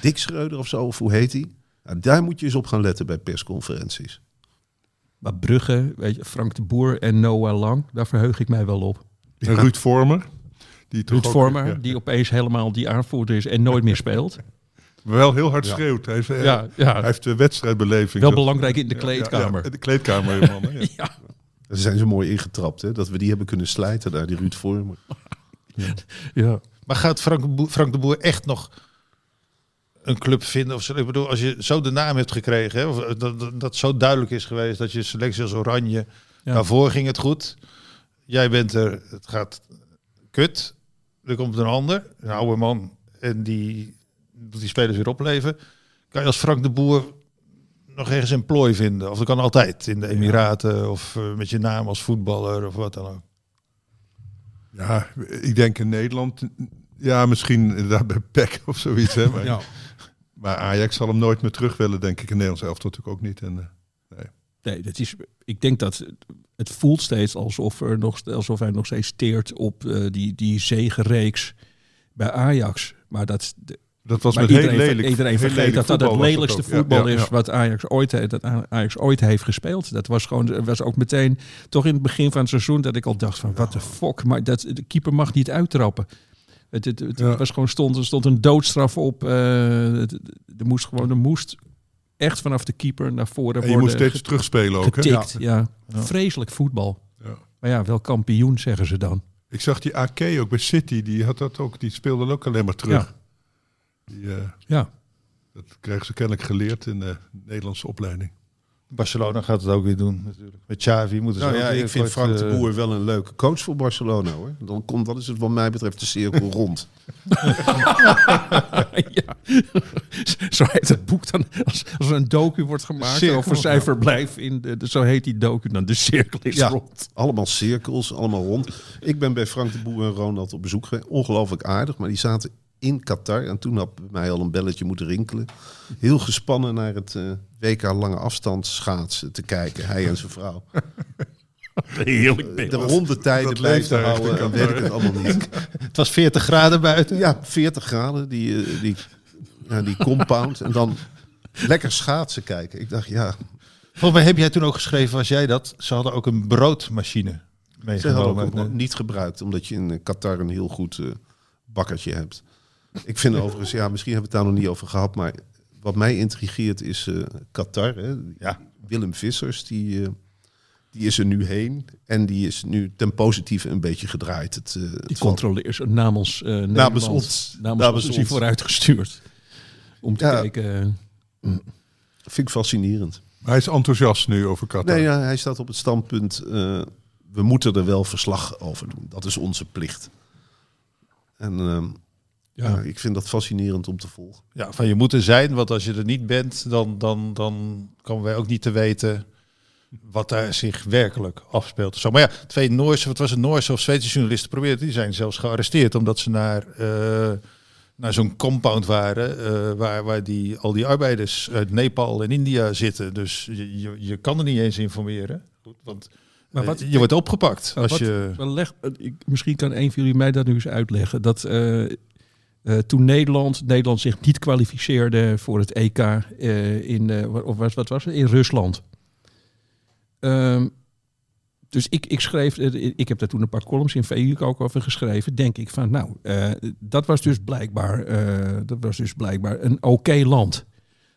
Dick Schreuder of zo, of hoe heet hij? Nou, daar moet je eens op gaan letten bij persconferenties. Maar Brugge, weet je, Frank de Boer en Noah Lang, daar verheug ik mij wel op. En Ruud Vormer. Die Ruud ook- Vormer, ja. die opeens helemaal die aanvoerder is en nooit meer speelt. Maar wel heel hard Ja. schreeuwt. Hij heeft, eh, Ja, ja. hij heeft de wedstrijdbeleving. Wel Zo- belangrijk in de kleedkamer. Ja, de kleedkamer, man. ja. Ja, Daar zijn ze mooi ingetrapt, hè? dat we die hebben kunnen slijten daar, die Ruud Vormer. ja. Maar gaat Frank, de Boer- Frank de Boer echt nog een club vinden? Of zo? Ik bedoel, als je zo de naam hebt gekregen, hè, of dat, dat, dat zo duidelijk is geweest dat je selectie als Oranje, Ja. daarvoor ging het goed. Jij bent er, het gaat kut. Er komt een ander, een oude man, en die doet die spelers weer opleven. Kan je als Frank de Boer nog ergens een plooi vinden? Of dat kan altijd in de Emiraten of eh, met je naam als voetballer of wat dan ook. Ja, ik denk in Nederland. Ja, misschien inderdaad bij PEC of zoiets. Hè, maar, Ja. maar Ajax zal hem nooit meer terug willen, denk ik. In Nederlands elftal natuurlijk ook niet. En, eh, Nee, dat is, ik denk dat het voelt steeds alsof, er nog, alsof hij nog steeds steert op eh, die, die zegenreeks bij Ajax. Maar dat, dat was maar met heel iedereen, lelijk. iedereen heel vergeet lelijk dat dat het lelijkste voetbal ja, is ja. wat Ajax ooit, heeft- dat Ajax ooit heeft gespeeld. Dat was gewoon, was ook meteen, toch in het begin van het seizoen, dat ik al dacht van, wat de fuck. Maar dat, de keeper mag niet uittrappen. Het, het, het Ja. was gewoon, stond, er stond een doodstraf op. eh, het- er moest gewoon, er moest echt vanaf de keeper naar voren En je worden moet steeds terugspelen ook. Getikt. Ja. Ja. Vreselijk voetbal. Ja. Maar ja, wel kampioen, zeggen ze dan. Ik zag die AK ook bij City. Die had dat ook. Die speelde ook alleen maar terug. Die, eh, Ja. dat krijgen ze kennelijk geleerd in de Nederlandse opleiding. Barcelona gaat het ook weer doen natuurlijk. Met Xavi moeten ze Nou ook ja, ik vind kort, Frank de eh, Boer wel een leuke coach voor Barcelona hoor. Dan, komt, dan is het wat mij betreft de cirkel rond. ja. Zo heet het boek dan. Als, als er een docu wordt gemaakt Cirkel, over zijn verblijf in de, de- Zo heet die docu dan. De cirkel is Ja. rond. Allemaal cirkels, allemaal rond. Ik ben bij Frank de Boer en Ronald op bezoek geweest. Ongelooflijk aardig, maar die zaten in Qatar. En toen had mij al een belletje moeten rinkelen. Heel gespannen naar het eh, WK lange afstand schaatsen te kijken. Hij en zijn vrouw. Heerlijk De rondetijden te daar echt houden, en Qatar. weet ik het allemaal niet. Het was 40 graden buiten. Ja, 40 graden, die, eh, die, ja, die compound. En dan lekker schaatsen kijken. Ik dacht, ja, Volgens mij heb jij toen ook geschreven, was jij dat? Ze hadden ook een broodmachine ze hadden meegenomen. ook niet gebruikt. Omdat je in eh, Qatar een heel goed eh, bakkertje hebt. Ik vind overigens, ja, misschien hebben we het daar nog niet over gehad. Maar wat mij intrigeert is eh, Qatar. Hè. Ja. Willem Vissers, die, eh, die is er nu heen. En die is nu ten positieve een beetje gedraaid. Het, eh, het Die controleers namens, eh Nederland, Namens ons. Namens, Namens ons is vooruitgestuurd. Om te Ja. kijken. vind ik fascinerend. Maar hij is enthousiast nu over Qatar. Nee, ja, hij staat op het standpunt. eh, we moeten er wel verslag over doen. Dat is onze plicht. En ehm, ja. ja. ik vind dat fascinerend om te volgen. Ja, van je moet er zijn, want als je er niet bent, dan, dan, dan komen wij ook niet te weten wat daar zich werkelijk afspeelt. Zo, maar ja, twee Noorse, wat was het, Noorse of Zweedse journalisten probeerden, die zijn zelfs gearresteerd omdat ze naar, eh, naar zo'n compound waren eh, waar, waar die, al die arbeiders uit Nepal en India zitten. Dus je, je, je kan er niet eens informeren. Goed, want Maar eh, wat- je wordt opgepakt als wat- je... Leg, eh, ik, misschien kan een van jullie mij dat nu eens uitleggen. Dat eh, eh, toen Nederland, Nederland zich niet kwalificeerde voor het EK eh, in, eh, of wat, wat was het? in Rusland. Ehm, dus ik, ik schreef, ik heb daar toen een paar columns in VU ook over geschreven. Denk ik van, nou, dat was dus blijkbaar, dat was dus blijkbaar een oké land,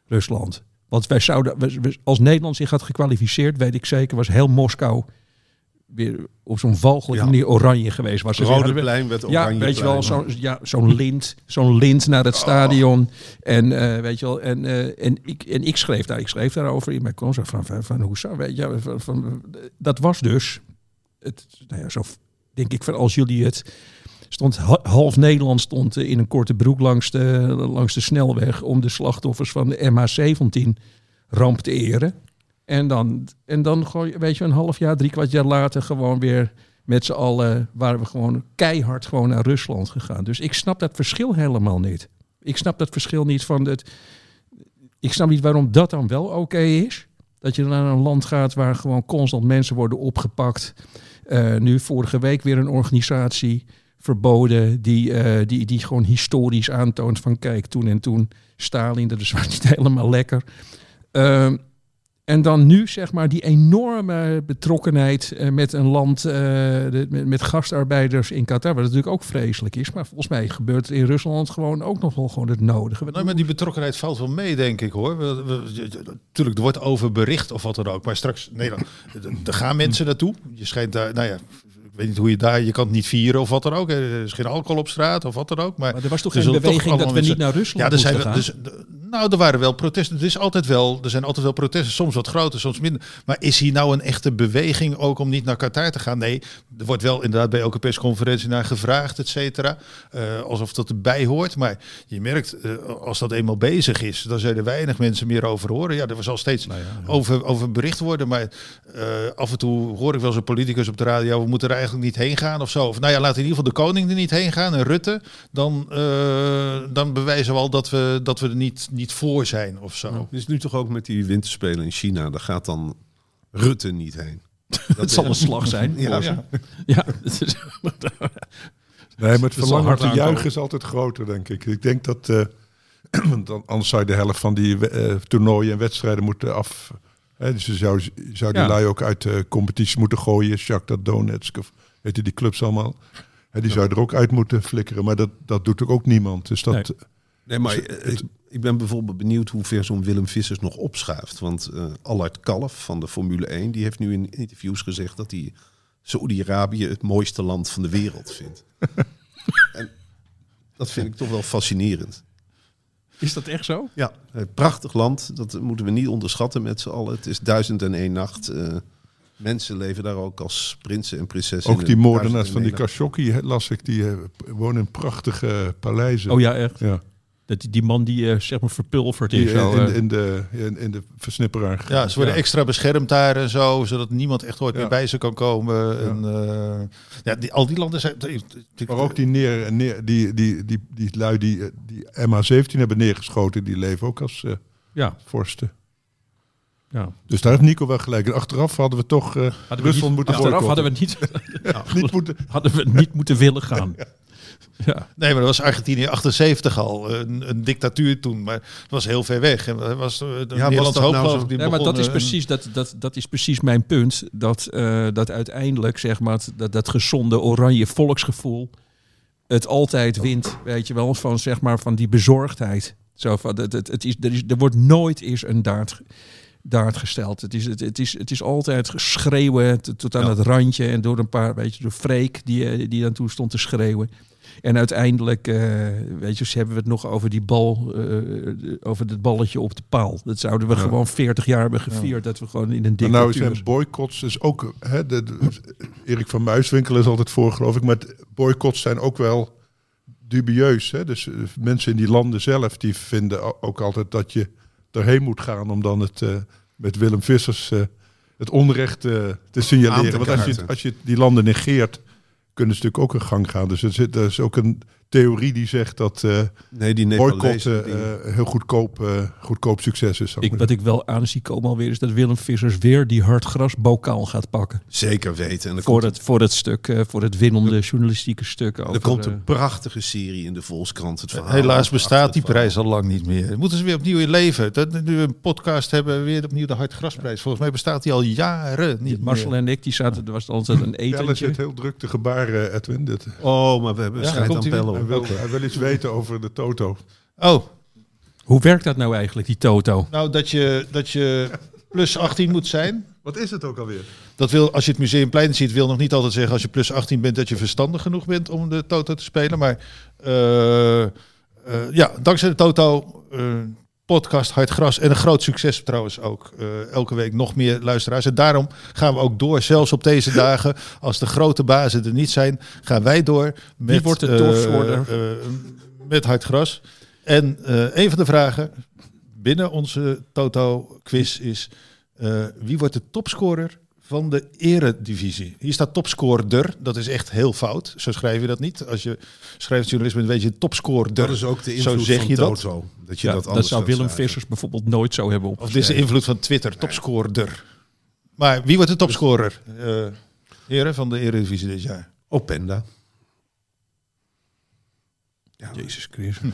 Rusland. Want wij zouden, als Nederland zich had gekwalificeerd, weet ik zeker, was heel Moskou weer op zo'n walgelijke Ja. manier oranje geweest. Was Rode hadden- plein werd ja, oranje weet je wel, zo'n ja, zo'n lint, zo'n lint naar het stadion. En uh, weet je wel, en, uh, en, ik, en ik schreef daar, ik schreef daarover in mijn column van, van, van hoe zou, weet je, van, van, dat was dus, het, nou ja, zo denk ik van als jullie het, stond half Nederland stond in een korte broek langs de, langs de snelweg om de slachtoffers van de MH17 ramp te eren. En dan, en dan gewoon, weet je, een half jaar, drie kwart jaar later gewoon weer met z'n allen waren we gewoon keihard gewoon naar Rusland gegaan. Dus ik snap dat verschil helemaal niet. Ik snap dat verschil niet van het. Ik snap niet waarom dat dan wel oké is. Dat je naar een land gaat waar gewoon constant mensen worden opgepakt. Eh, nu vorige week weer een organisatie verboden die, eh, die, die gewoon historisch aantoont van kijk, toen en toen Stalin, dat is waar niet helemaal lekker. Ehm, en dan nu zeg maar die enorme betrokkenheid eh, met een land, eh, de- met, met gastarbeiders in Qatar, wat natuurlijk ook vreselijk is. Maar volgens mij gebeurt er in Rusland gewoon ook nog wel gewoon het nodige. Nou, maar die betrokkenheid valt wel mee, denk ik hoor. We, we- tuurlijk, er wordt over bericht of wat dan ook. Maar straks, nee, dan, er gaan mensen naartoe. Je schijnt daar, nou ja, ik weet niet hoe je daar, je kan het niet vieren of wat dan ook. Er is geen alcohol op straat of wat dan ook. Maar, Maar er was toch geen toch beweging dat we niet naar Rusland ja, er zijn gaan? dus, nou, er waren wel protesten. Het is altijd wel, er zijn altijd wel protesten. Soms wat groter, soms minder. Maar is hier nou een echte beweging ook om niet naar Qatar te gaan? Nee, er wordt wel inderdaad bij elke persconferentie naar gevraagd, et cetera. Eh, alsof dat erbij hoort. Maar je merkt, eh, als dat eenmaal bezig is, dan zullen er weinig mensen meer over horen. Ja, er zal steeds over, over bericht worden. Maar eh, af en toe hoor ik wel zo'n politicus op de radio, we moeten er eigenlijk niet heen gaan of zo. Of nou ja, laat in ieder geval de koning er niet heen gaan en Rutte. Dan, dan bewijzen we al dat we, dat we er niet, niet voor zijn of zo. Het is nu toch ook met die winterspelen in China. Daar gaat dan Rutte niet heen. Het zal een slag zijn. Ja, ze. ja. het is- Nee, maar het verlangen te juichen is altijd groter, denk ik. Ik denk dat, eh, want dan, anders zou je de helft van die eh, toernooien en wedstrijden moeten af... Hè, dus je zou, zou die Ja. lui ook uit de competitie moeten gooien. Shakhtar Donetsk, of weet je die clubs allemaal. Hè, die zou je er ook uit moeten flikkeren. Maar dat, dat doet ook niemand. Dus dat, Nee. Nee, maar Dus eh, ik, ik ben bijvoorbeeld benieuwd hoe ver zo'n Willem Vissers nog opschuift. Want eh Allard Kalf van de Formule 1, die heeft nu in interviews gezegd dat hij Saoedi-Arabië het mooiste land van de wereld vindt. en dat vind ik toch wel fascinerend. Is dat echt zo? Ja, een prachtig land. Dat moeten we niet onderschatten met z'n allen. Het is duizend en één nacht. eh, mensen leven daar ook als prinsen en prinsessen. ook die moordenaars van die. Khashoggi, las ik, die wonen in prachtige paleizen. Oh ja, echt. Ja. Dat die, man die eh, zeg maar verpulverd Die is. in, eh. in de, in, in de versnipperaar. Ja, ze worden Ja. extra beschermd daar en zo, zodat niemand echt ooit Ja. meer bij ze kan komen. En, eh, ja, die, al die landen zijn. Maar ook die, neer, neer, die, die, die, die lui die, die MH17 hebben neergeschoten, die leven ook als eh, ja, vorsten. ja. Dus daar heeft Nico wel gelijk. En achteraf hadden we toch eh, Hadden we Rusland niet, moeten achteraf hadden we niet, niet moeten. hadden we niet moeten willen gaan. Ja. Nee, maar dat was Argentinië 78 al. Een, een dictatuur toen, maar het was heel ver weg. En was eh, de was dat hoop, nou ik, die Ja, maar dat is, eh, precies, dat, dat, dat is precies mijn punt. Dat, eh, dat uiteindelijk, zeg maar, dat, dat gezonde oranje volksgevoel het altijd wint. Weet je wel, van, zeg maar, van die bezorgdheid. Zo van, het, het, het is, er, is, er wordt nooit eens een daad, daad gesteld. Het is, het, het, is, het is altijd schreeuwen tot, aan het randje. En door een paar, weet je, door Freek die, die dan toe stond te schreeuwen. En uiteindelijk, eh, weet je, ze hebben we het nog over die bal, eh, over het balletje op de paal. Dat zouden we gewoon 40 jaar hebben gevierd. Dat we gewoon in een Maar nou dictatuur... zijn boycotts dus ook. Hè, de, de- Erik van Muiswinkel is altijd voor, geloof ik. Maar boycotts zijn ook wel dubieus. Hè? Dus mensen in die landen zelf die vinden ook altijd dat je erheen moet gaan om dan het met Willem Vissers het onrecht te signaleren. te Want als je, als je die landen negeert, kunnen ze natuurlijk ook een gang gaan. Dus er, zit, er is ook een theorie die zegt dat eh Nee, die boycotten eh, heel goedkoop, eh, goedkoop succes is. Ik, wat ik wel aan zie komen alweer is dat Willem Vissers weer die hardgrasbokaal gaat pakken. Zeker weten. En Voor komt, het, voor het stuk, eh, voor het winnende journalistieke stuk. Over, er komt een prachtige serie in de Volkskrant. Het verhaal Helaas bestaat het die prijs al lang niet meer. Moeten ze weer opnieuw in leven. Dat, nu we een podcast hebben, weer opnieuw de Hartgrasprijs. Volgens mij bestaat die al jaren niet Marcel meer. en ik, die zaten, er was altijd een etentje. zit heel druk te gebaren, Edwin. Dit, Oh, maar we hebben Ja, strijd komt aan hij wil, hij wil iets weten over de Toto. Oh, Hoe werkt dat nou eigenlijk, die Toto? nou dat je, dat je plus 18 moet zijn. Wat is het ook alweer? Dat wil, als je het museumplein ziet, wil nog niet altijd zeggen als je plus 18 bent dat je verstandig genoeg bent om de Toto te spelen. Maar eh, eh, ja, dankzij de Toto, eh, podcast Hard Gras en een groot succes trouwens ook. eh, elke week nog meer luisteraars. En daarom gaan we ook door, zelfs op deze dagen. Als de grote bazen er niet zijn, gaan wij door met, wordt de topscorer? eh, met Hard Gras. En een van de vragen binnen onze Toto-quiz is... wie wordt de topscorer van de eredivisie? Hier staat topscorer. Dat is echt heel fout. Zo schrijf je dat niet. Als je schrijft journalisme, dan weet je topscorer. Dat is ook de Zo invloed zeg van je dat? Toto. Dat je Ja, dat dat, zou Willem. Vissers bijvoorbeeld nooit zo hebben Of dit is de invloed van Twitter. Topscorer. Maar wie wordt de topscorer? Eh, Heren van de Eredivisie dit jaar. Openda. Jezus Christus.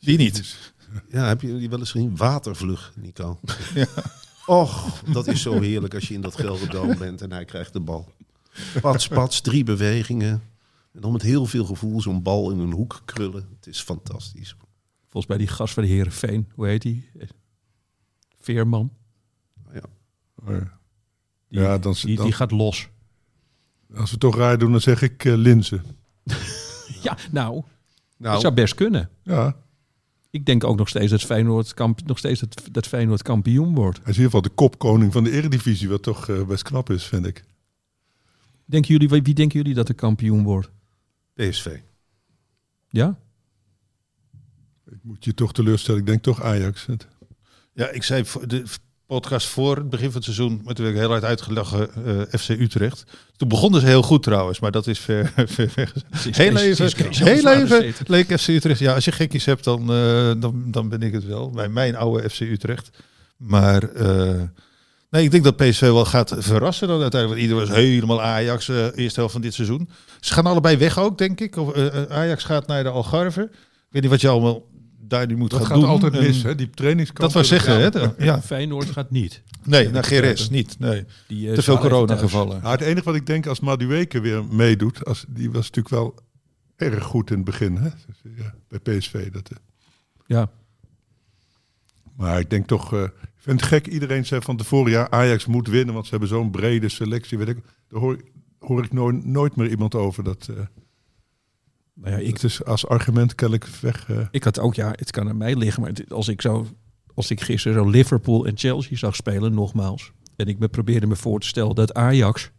Die niet. Ja, heb je die wel eens gezien? Watervlug, Nico. Och, dat is zo heerlijk als je in dat Gelderdoom bent en hij krijgt de bal. Pats, pats, drie bewegingen. En dan met heel veel gevoel zo'n bal in een hoek krullen. Het is fantastisch. Volgens mij die gast van de Herenveen, hoe heet die? Veerman. Die, Ja, dan, die, dan- die gaat los. als we het toch raar doen, dan zeg ik eh, Linzen. Ja, nou, dat Nou, zou best kunnen. Ja, Ik denk ook nog steeds dat Feyenoord, kamp, nog steeds dat, dat Feyenoord kampioen wordt. hij is in ieder geval de kopkoning van de Eredivisie, wat toch eh, best knap is, vind ik. Denken jullie, wie wie denken jullie dat er kampioen wordt? PSV. Ja? Ik moet je toch teleurstellen, ik denk toch Ajax. Het- Ja, ik zei de podcast voor het begin van het seizoen, maar toen werd ik heel hard uitgelachen eh, FC Utrecht. Toen begonnen ze heel goed trouwens, maar dat is ver, ver. Heel even, heel even leek FC Utrecht. Ja, als je gekkies hebt, dan, eh, dan, dan ben ik het wel. Bij mijn oude FC Utrecht. Maar eh, nee, ik denk dat PSV wel gaat verrassen dan uiteindelijk. Want iedereen was helemaal Ajax, eerste helft van dit seizoen. Ze gaan allebei weg ook, denk ik. Of, Ajax gaat naar de Algarve. Ik weet niet wat je allemaal daar nu moet Dat gaan gaat doen. altijd En- mis, hè? Die trainingskamp. Dat wou zeggen, hè? Ja. Feyenoord gaat niet. Nee, naar GRS niet. Nee. Die, eh, Te veel corona-gevallen. Nou, het enige wat ik denk als Madueke weer meedoet, als, die was natuurlijk wel erg goed in het begin hè? Ja, bij PSV. Dat, eh. Ja, maar ik denk toch, eh, ik vind het gek, iedereen zei van tevoren, ja, Ajax moet winnen, want ze hebben zo'n brede selectie. Weet ik, daar hoor, hoor ik nooit, nooit meer iemand over. Dat, eh nou ja, ik, is als argument kennelijk weg. eh. ik had ook, ja, het kan aan mij liggen, maar het- als ik zo, als ik gisteren zo Liverpool en Chelsea zag spelen, nogmaals, en ik me probeerde me voor te stellen dat Ajax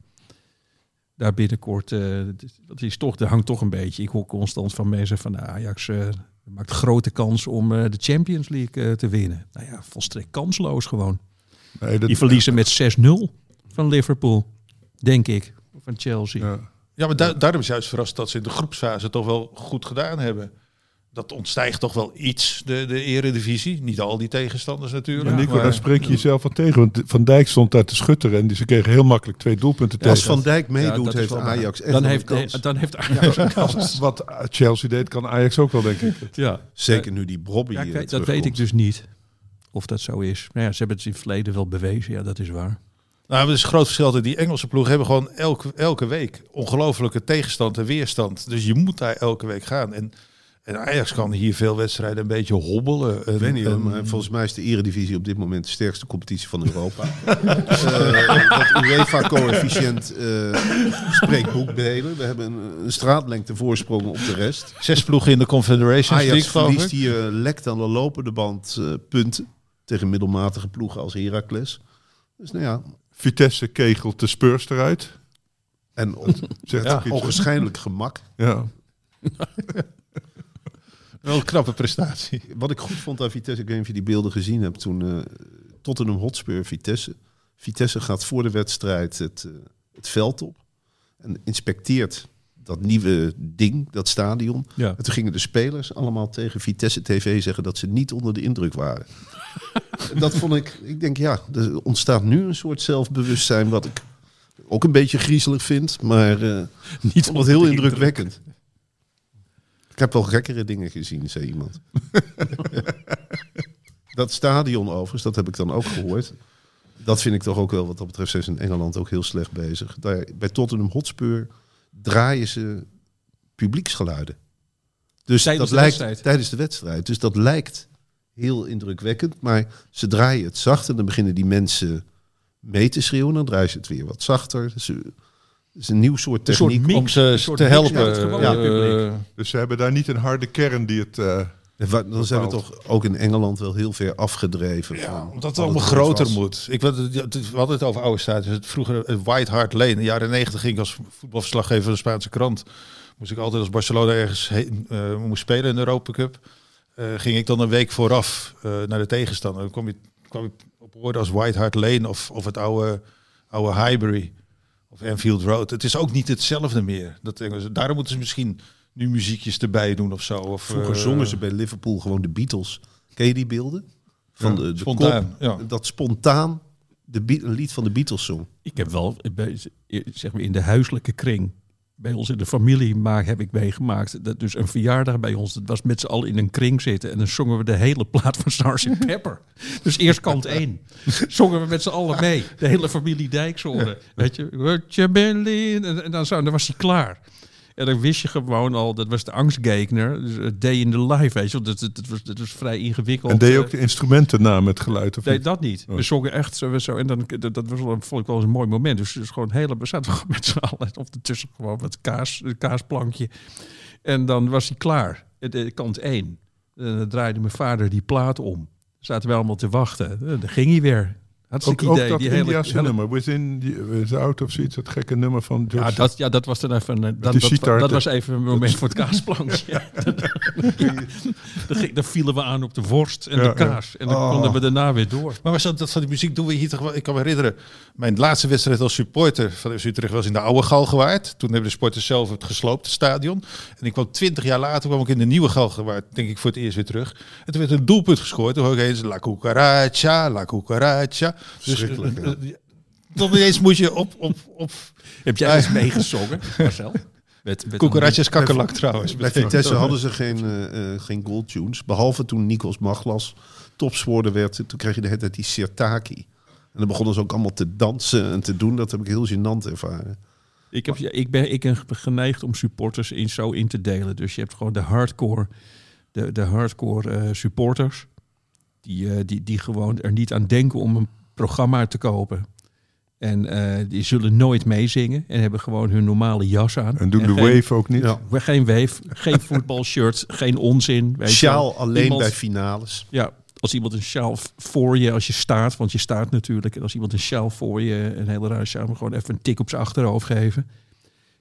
daar binnenkort, eh, dat is toch, er hangt toch een beetje. Ik hoor constant van mensen van nou, Ajax eh, maakt grote kans om de Champions League te winnen. Nou ja, volstrekt kansloos gewoon. Nee, dat, Die verliezen met 6-0 van Liverpool, denk ik, van Chelsea. Ja. Ja, maar daar, daarom is juist verrast dat ze in de groepsfase toch wel goed gedaan hebben. Dat ontstijgt toch wel iets, de, de eredivisie. Niet al die tegenstanders natuurlijk. Maar Nico, maar- daar spreek je jezelf wat tegen. Want Van Dijk stond daar te schutteren en die, ze kregen heel makkelijk twee doelpunten Als tegen. Van Dijk Ja, meedoet, is heeft. Ajax echt dan heeft, kans. dan heeft Ajax een kans. Wat Chelsea deed, kan Ajax ook wel, denk ik. Ja. Zeker nu die Bobby Ja, eh, kijk, dat weet ik dus niet. Of dat zo is. Nou ja, ze hebben het in het verleden wel bewezen. Ja, dat is waar. Nou, het is een groot verschil. dat Die Engelse ploeg hebben gewoon elke, elke week ongelofelijke tegenstand en weerstand. Dus je moet daar elke week gaan. En, en Ajax kan hier veel wedstrijden een beetje hobbelen. En, weet niet, en- maar volgens mij is de Eredivisie op dit moment de sterkste competitie van Europa. Eh, dat UEFA-coëfficiënt eh spreekt boekdelen. We hebben een, een straatlengte voorsprong op de rest. Zes ploegen in de Confederations Ajax League, verliest hier eh, lekt aan de lopende band punten tegen middelmatige ploegen als Heracles. Dus nou ja, Vitesse kegelt de Spurs eruit. en ja, onwaarschijnlijk gemak. Ja. Wel een knappe prestatie. Wat ik goed vond aan Vitesse, ik weet niet of je die beelden gezien hebt toen eh Tottenham Hotspur Vitesse. Vitesse gaat voor de wedstrijd het, eh, het veld op en inspecteert dat nieuwe ding, dat stadion. Ja. En toen gingen de spelers allemaal tegen Vitesse TV zeggen dat ze niet onder de indruk waren. Dat vond ik, ik denk ja, er ontstaat nu een soort zelfbewustzijn wat ik ook een beetje griezelig vind, maar eh Niet vond het heel indrukwekkend. Ik heb wel gekkere dingen gezien, zei iemand. dat stadion overigens, dat heb ik dan ook gehoord. Dat vind ik toch ook wel, wat dat betreft, zijn ze in Engeland ook heel slecht bezig. Daar, bij Tottenham Hotspur draaien ze publieksgeluiden. Dus Tijdens dat lijkt wedstrijd? tijdens de wedstrijd. Dus dat lijkt heel indrukwekkend. Maar ze draaien het zacht en dan beginnen die mensen mee te schreeuwen. Dan draaien ze het weer wat zachter. Dus, eh, het is een nieuw soort techniek. mix. Om ze te helpen. eh, publiek. Dus ze hebben daar niet een harde kern die het... eh, wa- Dan zijn we toch ook in Engeland wel heel ver afgedreven. Ja, van omdat het allemaal groter was. moet. Ik, weet het- ja, het- we hadden het over oude stadions. Het Vroeger het White Hart Lane. In de jaren negentig ging ik als voetbalverslaggever van de Spaanse krant. Moest ik altijd als Barcelona ergens heen, eh, moest spelen in de Europa Cup. Eh, ging ik dan een week vooraf eh, naar de tegenstander. Dan kwam je, kwam je op woorden als White Hart Lane of, of het oude, oude Highbury. Of Anfield Road. Het is ook niet hetzelfde meer. Dat, daarom moeten ze misschien nu muziekjes erbij doen of zo. Of, Vroeger eh, zongen ze bij Liverpool gewoon de Beatles. Ken je die beelden? Van de, de spontaan, kop, ja. Dat spontaan de een lied van de Beatles zong. Ik heb wel, zeg maar in de huiselijke kring, bij ons in de familie, maar heb ik meegemaakt. Dat dus een verjaardag bij ons, dat was met z'n allen in een kring zitten. En dan zongen we de hele plaat van Starship Pepper. dus eerst kant één. Zongen we met z'n allen mee. De hele familie Dijkshoorn. Weet je, What you been en, en dan, zo, dan was hij klaar. En dan wist je gewoon al, dat was de angstgekner. Dus a day in the life, weet je. Dat, dat, dat, was, dat was vrij ingewikkeld. En deed je eh, ook de instrumenten na met geluid? Of Nee, niet? dat niet. Oh. We zongen echt zo, zo en dan, dat, dat was vond ik wel eens een mooi moment. Dus, dus gewoon hele, we zaten gewoon met z'n allen of ertussen gewoon wat kaas, kaasplankje. En dan was hij klaar. De, de kant één. En dan draaide mijn vader die plaat om. Zaten we allemaal te wachten. En dan ging hij weer. Ook, Hartstikke ook idee. dat die hele, Indiase hele- nummer, Within the- Without of zoiets, dat gekke nummer van ja dat, ja, dat was dan even. een- Dat, dat, sitar, dat de- was even een moment voor het kaasplankje. Ja. Dan, ging- dan vielen we aan op de worst en Ja, de ja. kaas. En dan Oh. konden we daarna weer door. Maar was dat, dat van die muziek doen we hier toch wel? Ik kan me herinneren, mijn laatste wedstrijd als supporter van FC Utrecht was in de oude Galgenwaard. Toen hebben de sporters zelf het gesloopte stadion. En ik kwam twintig jaar later kwam ik in de nieuwe Galgenwaard, denk ik voor het eerst weer terug. En toen werd een doelpunt gescoord. Toen hoor ik eens La Cucaracha, La Cucaracha. Dus Verschrikkelijk, eh, eh, dan ineens moet je op, op, op Heb jij eens meegezongen, Marcel? Met, met Cucaracha's kakkerlak trouwens. Bij Vitesse hadden ze geen, eh, eh, geen goaltunes. Behalve toen Nikos Maglas topscorer werd. Toen kreeg je de hele tijd die Sirtaki. En dan begonnen ze ook allemaal te dansen en te doen. Dat heb ik heel gênant ervaren. Ik, heb, ja, ik, ben, ik ben geneigd om supporters in, zo in te delen. Dus je hebt gewoon de hardcore, de, de hardcore eh, supporters. Die, eh, die, die gewoon er niet aan denken om een programma te kopen. En eh, die zullen nooit meezingen en hebben gewoon hun normale jas aan. En doen de geen, wave ook niet? Ja. Geen wave, geen voetbalshirt, geen onzin. weet. Sjaal alleen Iemand- bij finales. Ja, als iemand een sjaal voor je, als je staat, want je staat natuurlijk. En als iemand een sjaal voor je, een hele rare sjaal, maar gewoon even een tik op zijn achterhoofd geven.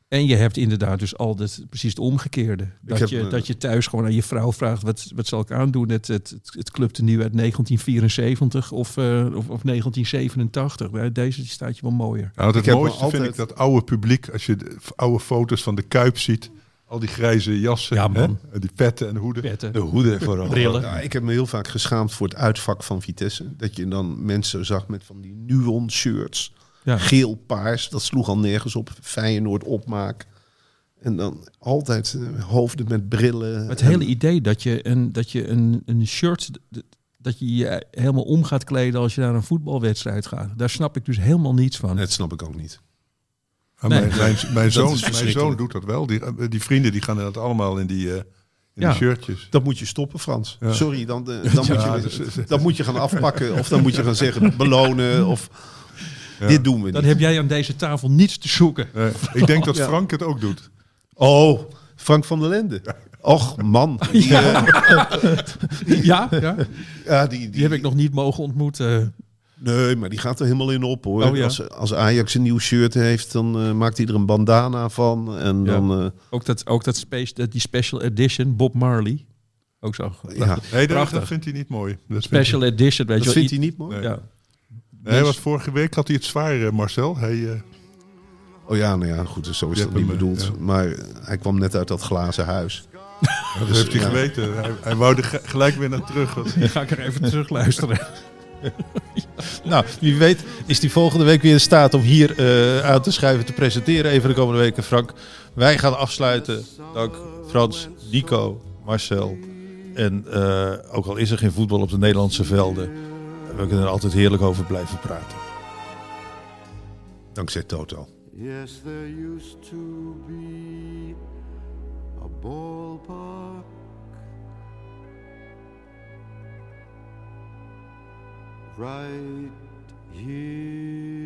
En je hebt inderdaad dus altijd precies het omgekeerde. Dat, heb je, me- dat je thuis gewoon aan je vrouw vraagt, wat, wat zal ik aandoen? Het, het, het, het clubtenu uit 1974 of, eh, of, of 1987. Bij Deze staat je wel mooier. Nou, het mooiste vind ik dat oude publiek, als je de oude foto's van de Kuip ziet, al die grijze jassen, Ja, man. hè? En die petten en hoeden. Petten, De hoeden vooral. brillen. Ja, ik heb me heel vaak geschaamd voor het uitvak van Vitesse. Dat je dan mensen zag met van die Nuon shirts. Ja. Geel, paars. Dat sloeg al nergens op. Feyenoord opmaak. En dan altijd eh, hoofden met brillen. Het En- hele idee dat je een, dat je een, een shirt, dat je je helemaal om gaat kleden als je naar een voetbalwedstrijd gaat. Daar snap ik dus helemaal niets van. Dat snap ik ook niet. Ah, Nee. mijn, mijn, mijn, zoon, mijn zoon doet dat wel. Die, eh, die vrienden die gaan inderdaad allemaal in die, eh, in Ja. die shirtjes. Dat moet je stoppen, Frans. Ja. Sorry, dan, dan, Ja, moet je, dan moet je gaan afpakken. Of dan moet je gaan zeggen belonen. Of Ja. Dit doen we Dan niet. heb jij aan deze tafel niets te zoeken. Eh, ik denk dat Ja. Frank het ook doet. Oh, Frank van der Lende. Och, man. Die, Ja, ja. ja, die, die, die heb ik nog niet mogen ontmoeten. Nee, maar die gaat er helemaal in op hoor. Oh, ja. als, als Ajax een nieuw shirt heeft, dan eh, maakt hij er een bandana van. En Ja. dan, eh, Ook, dat, ook dat space, dat, die special edition, Bob Marley. Ook zo. ja, Nee, dat, Prachtig. dat vindt hij niet mooi. Dat vindt Special edition, weet dat je wel. vindt hij niet mooi. Nee. Ja. Hij, hij was vorige week had hij het zwaar, eh, Marcel. Hij, eh, Oh ja, nou ja, goed, zo is Je dat niet hem, eh, bedoeld. ja. Maar hij kwam net uit dat glazen huis. dat heeft hij ja. geweten. Hij, hij wou er ge- gelijk weer naar terug. want- Dan ga ik er even terug luisteren. Nou, wie weet is die volgende week weer in staat om hier eh, aan te schuiven, te presenteren even de komende weken, Frank. Wij gaan afsluiten. Dank Frans, Nico, Marcel. En eh, ook al is er geen voetbal op de Nederlandse velden, we kunnen er altijd heerlijk over blijven praten. Dankzij Toto. Yes, there used to be a ballpark right here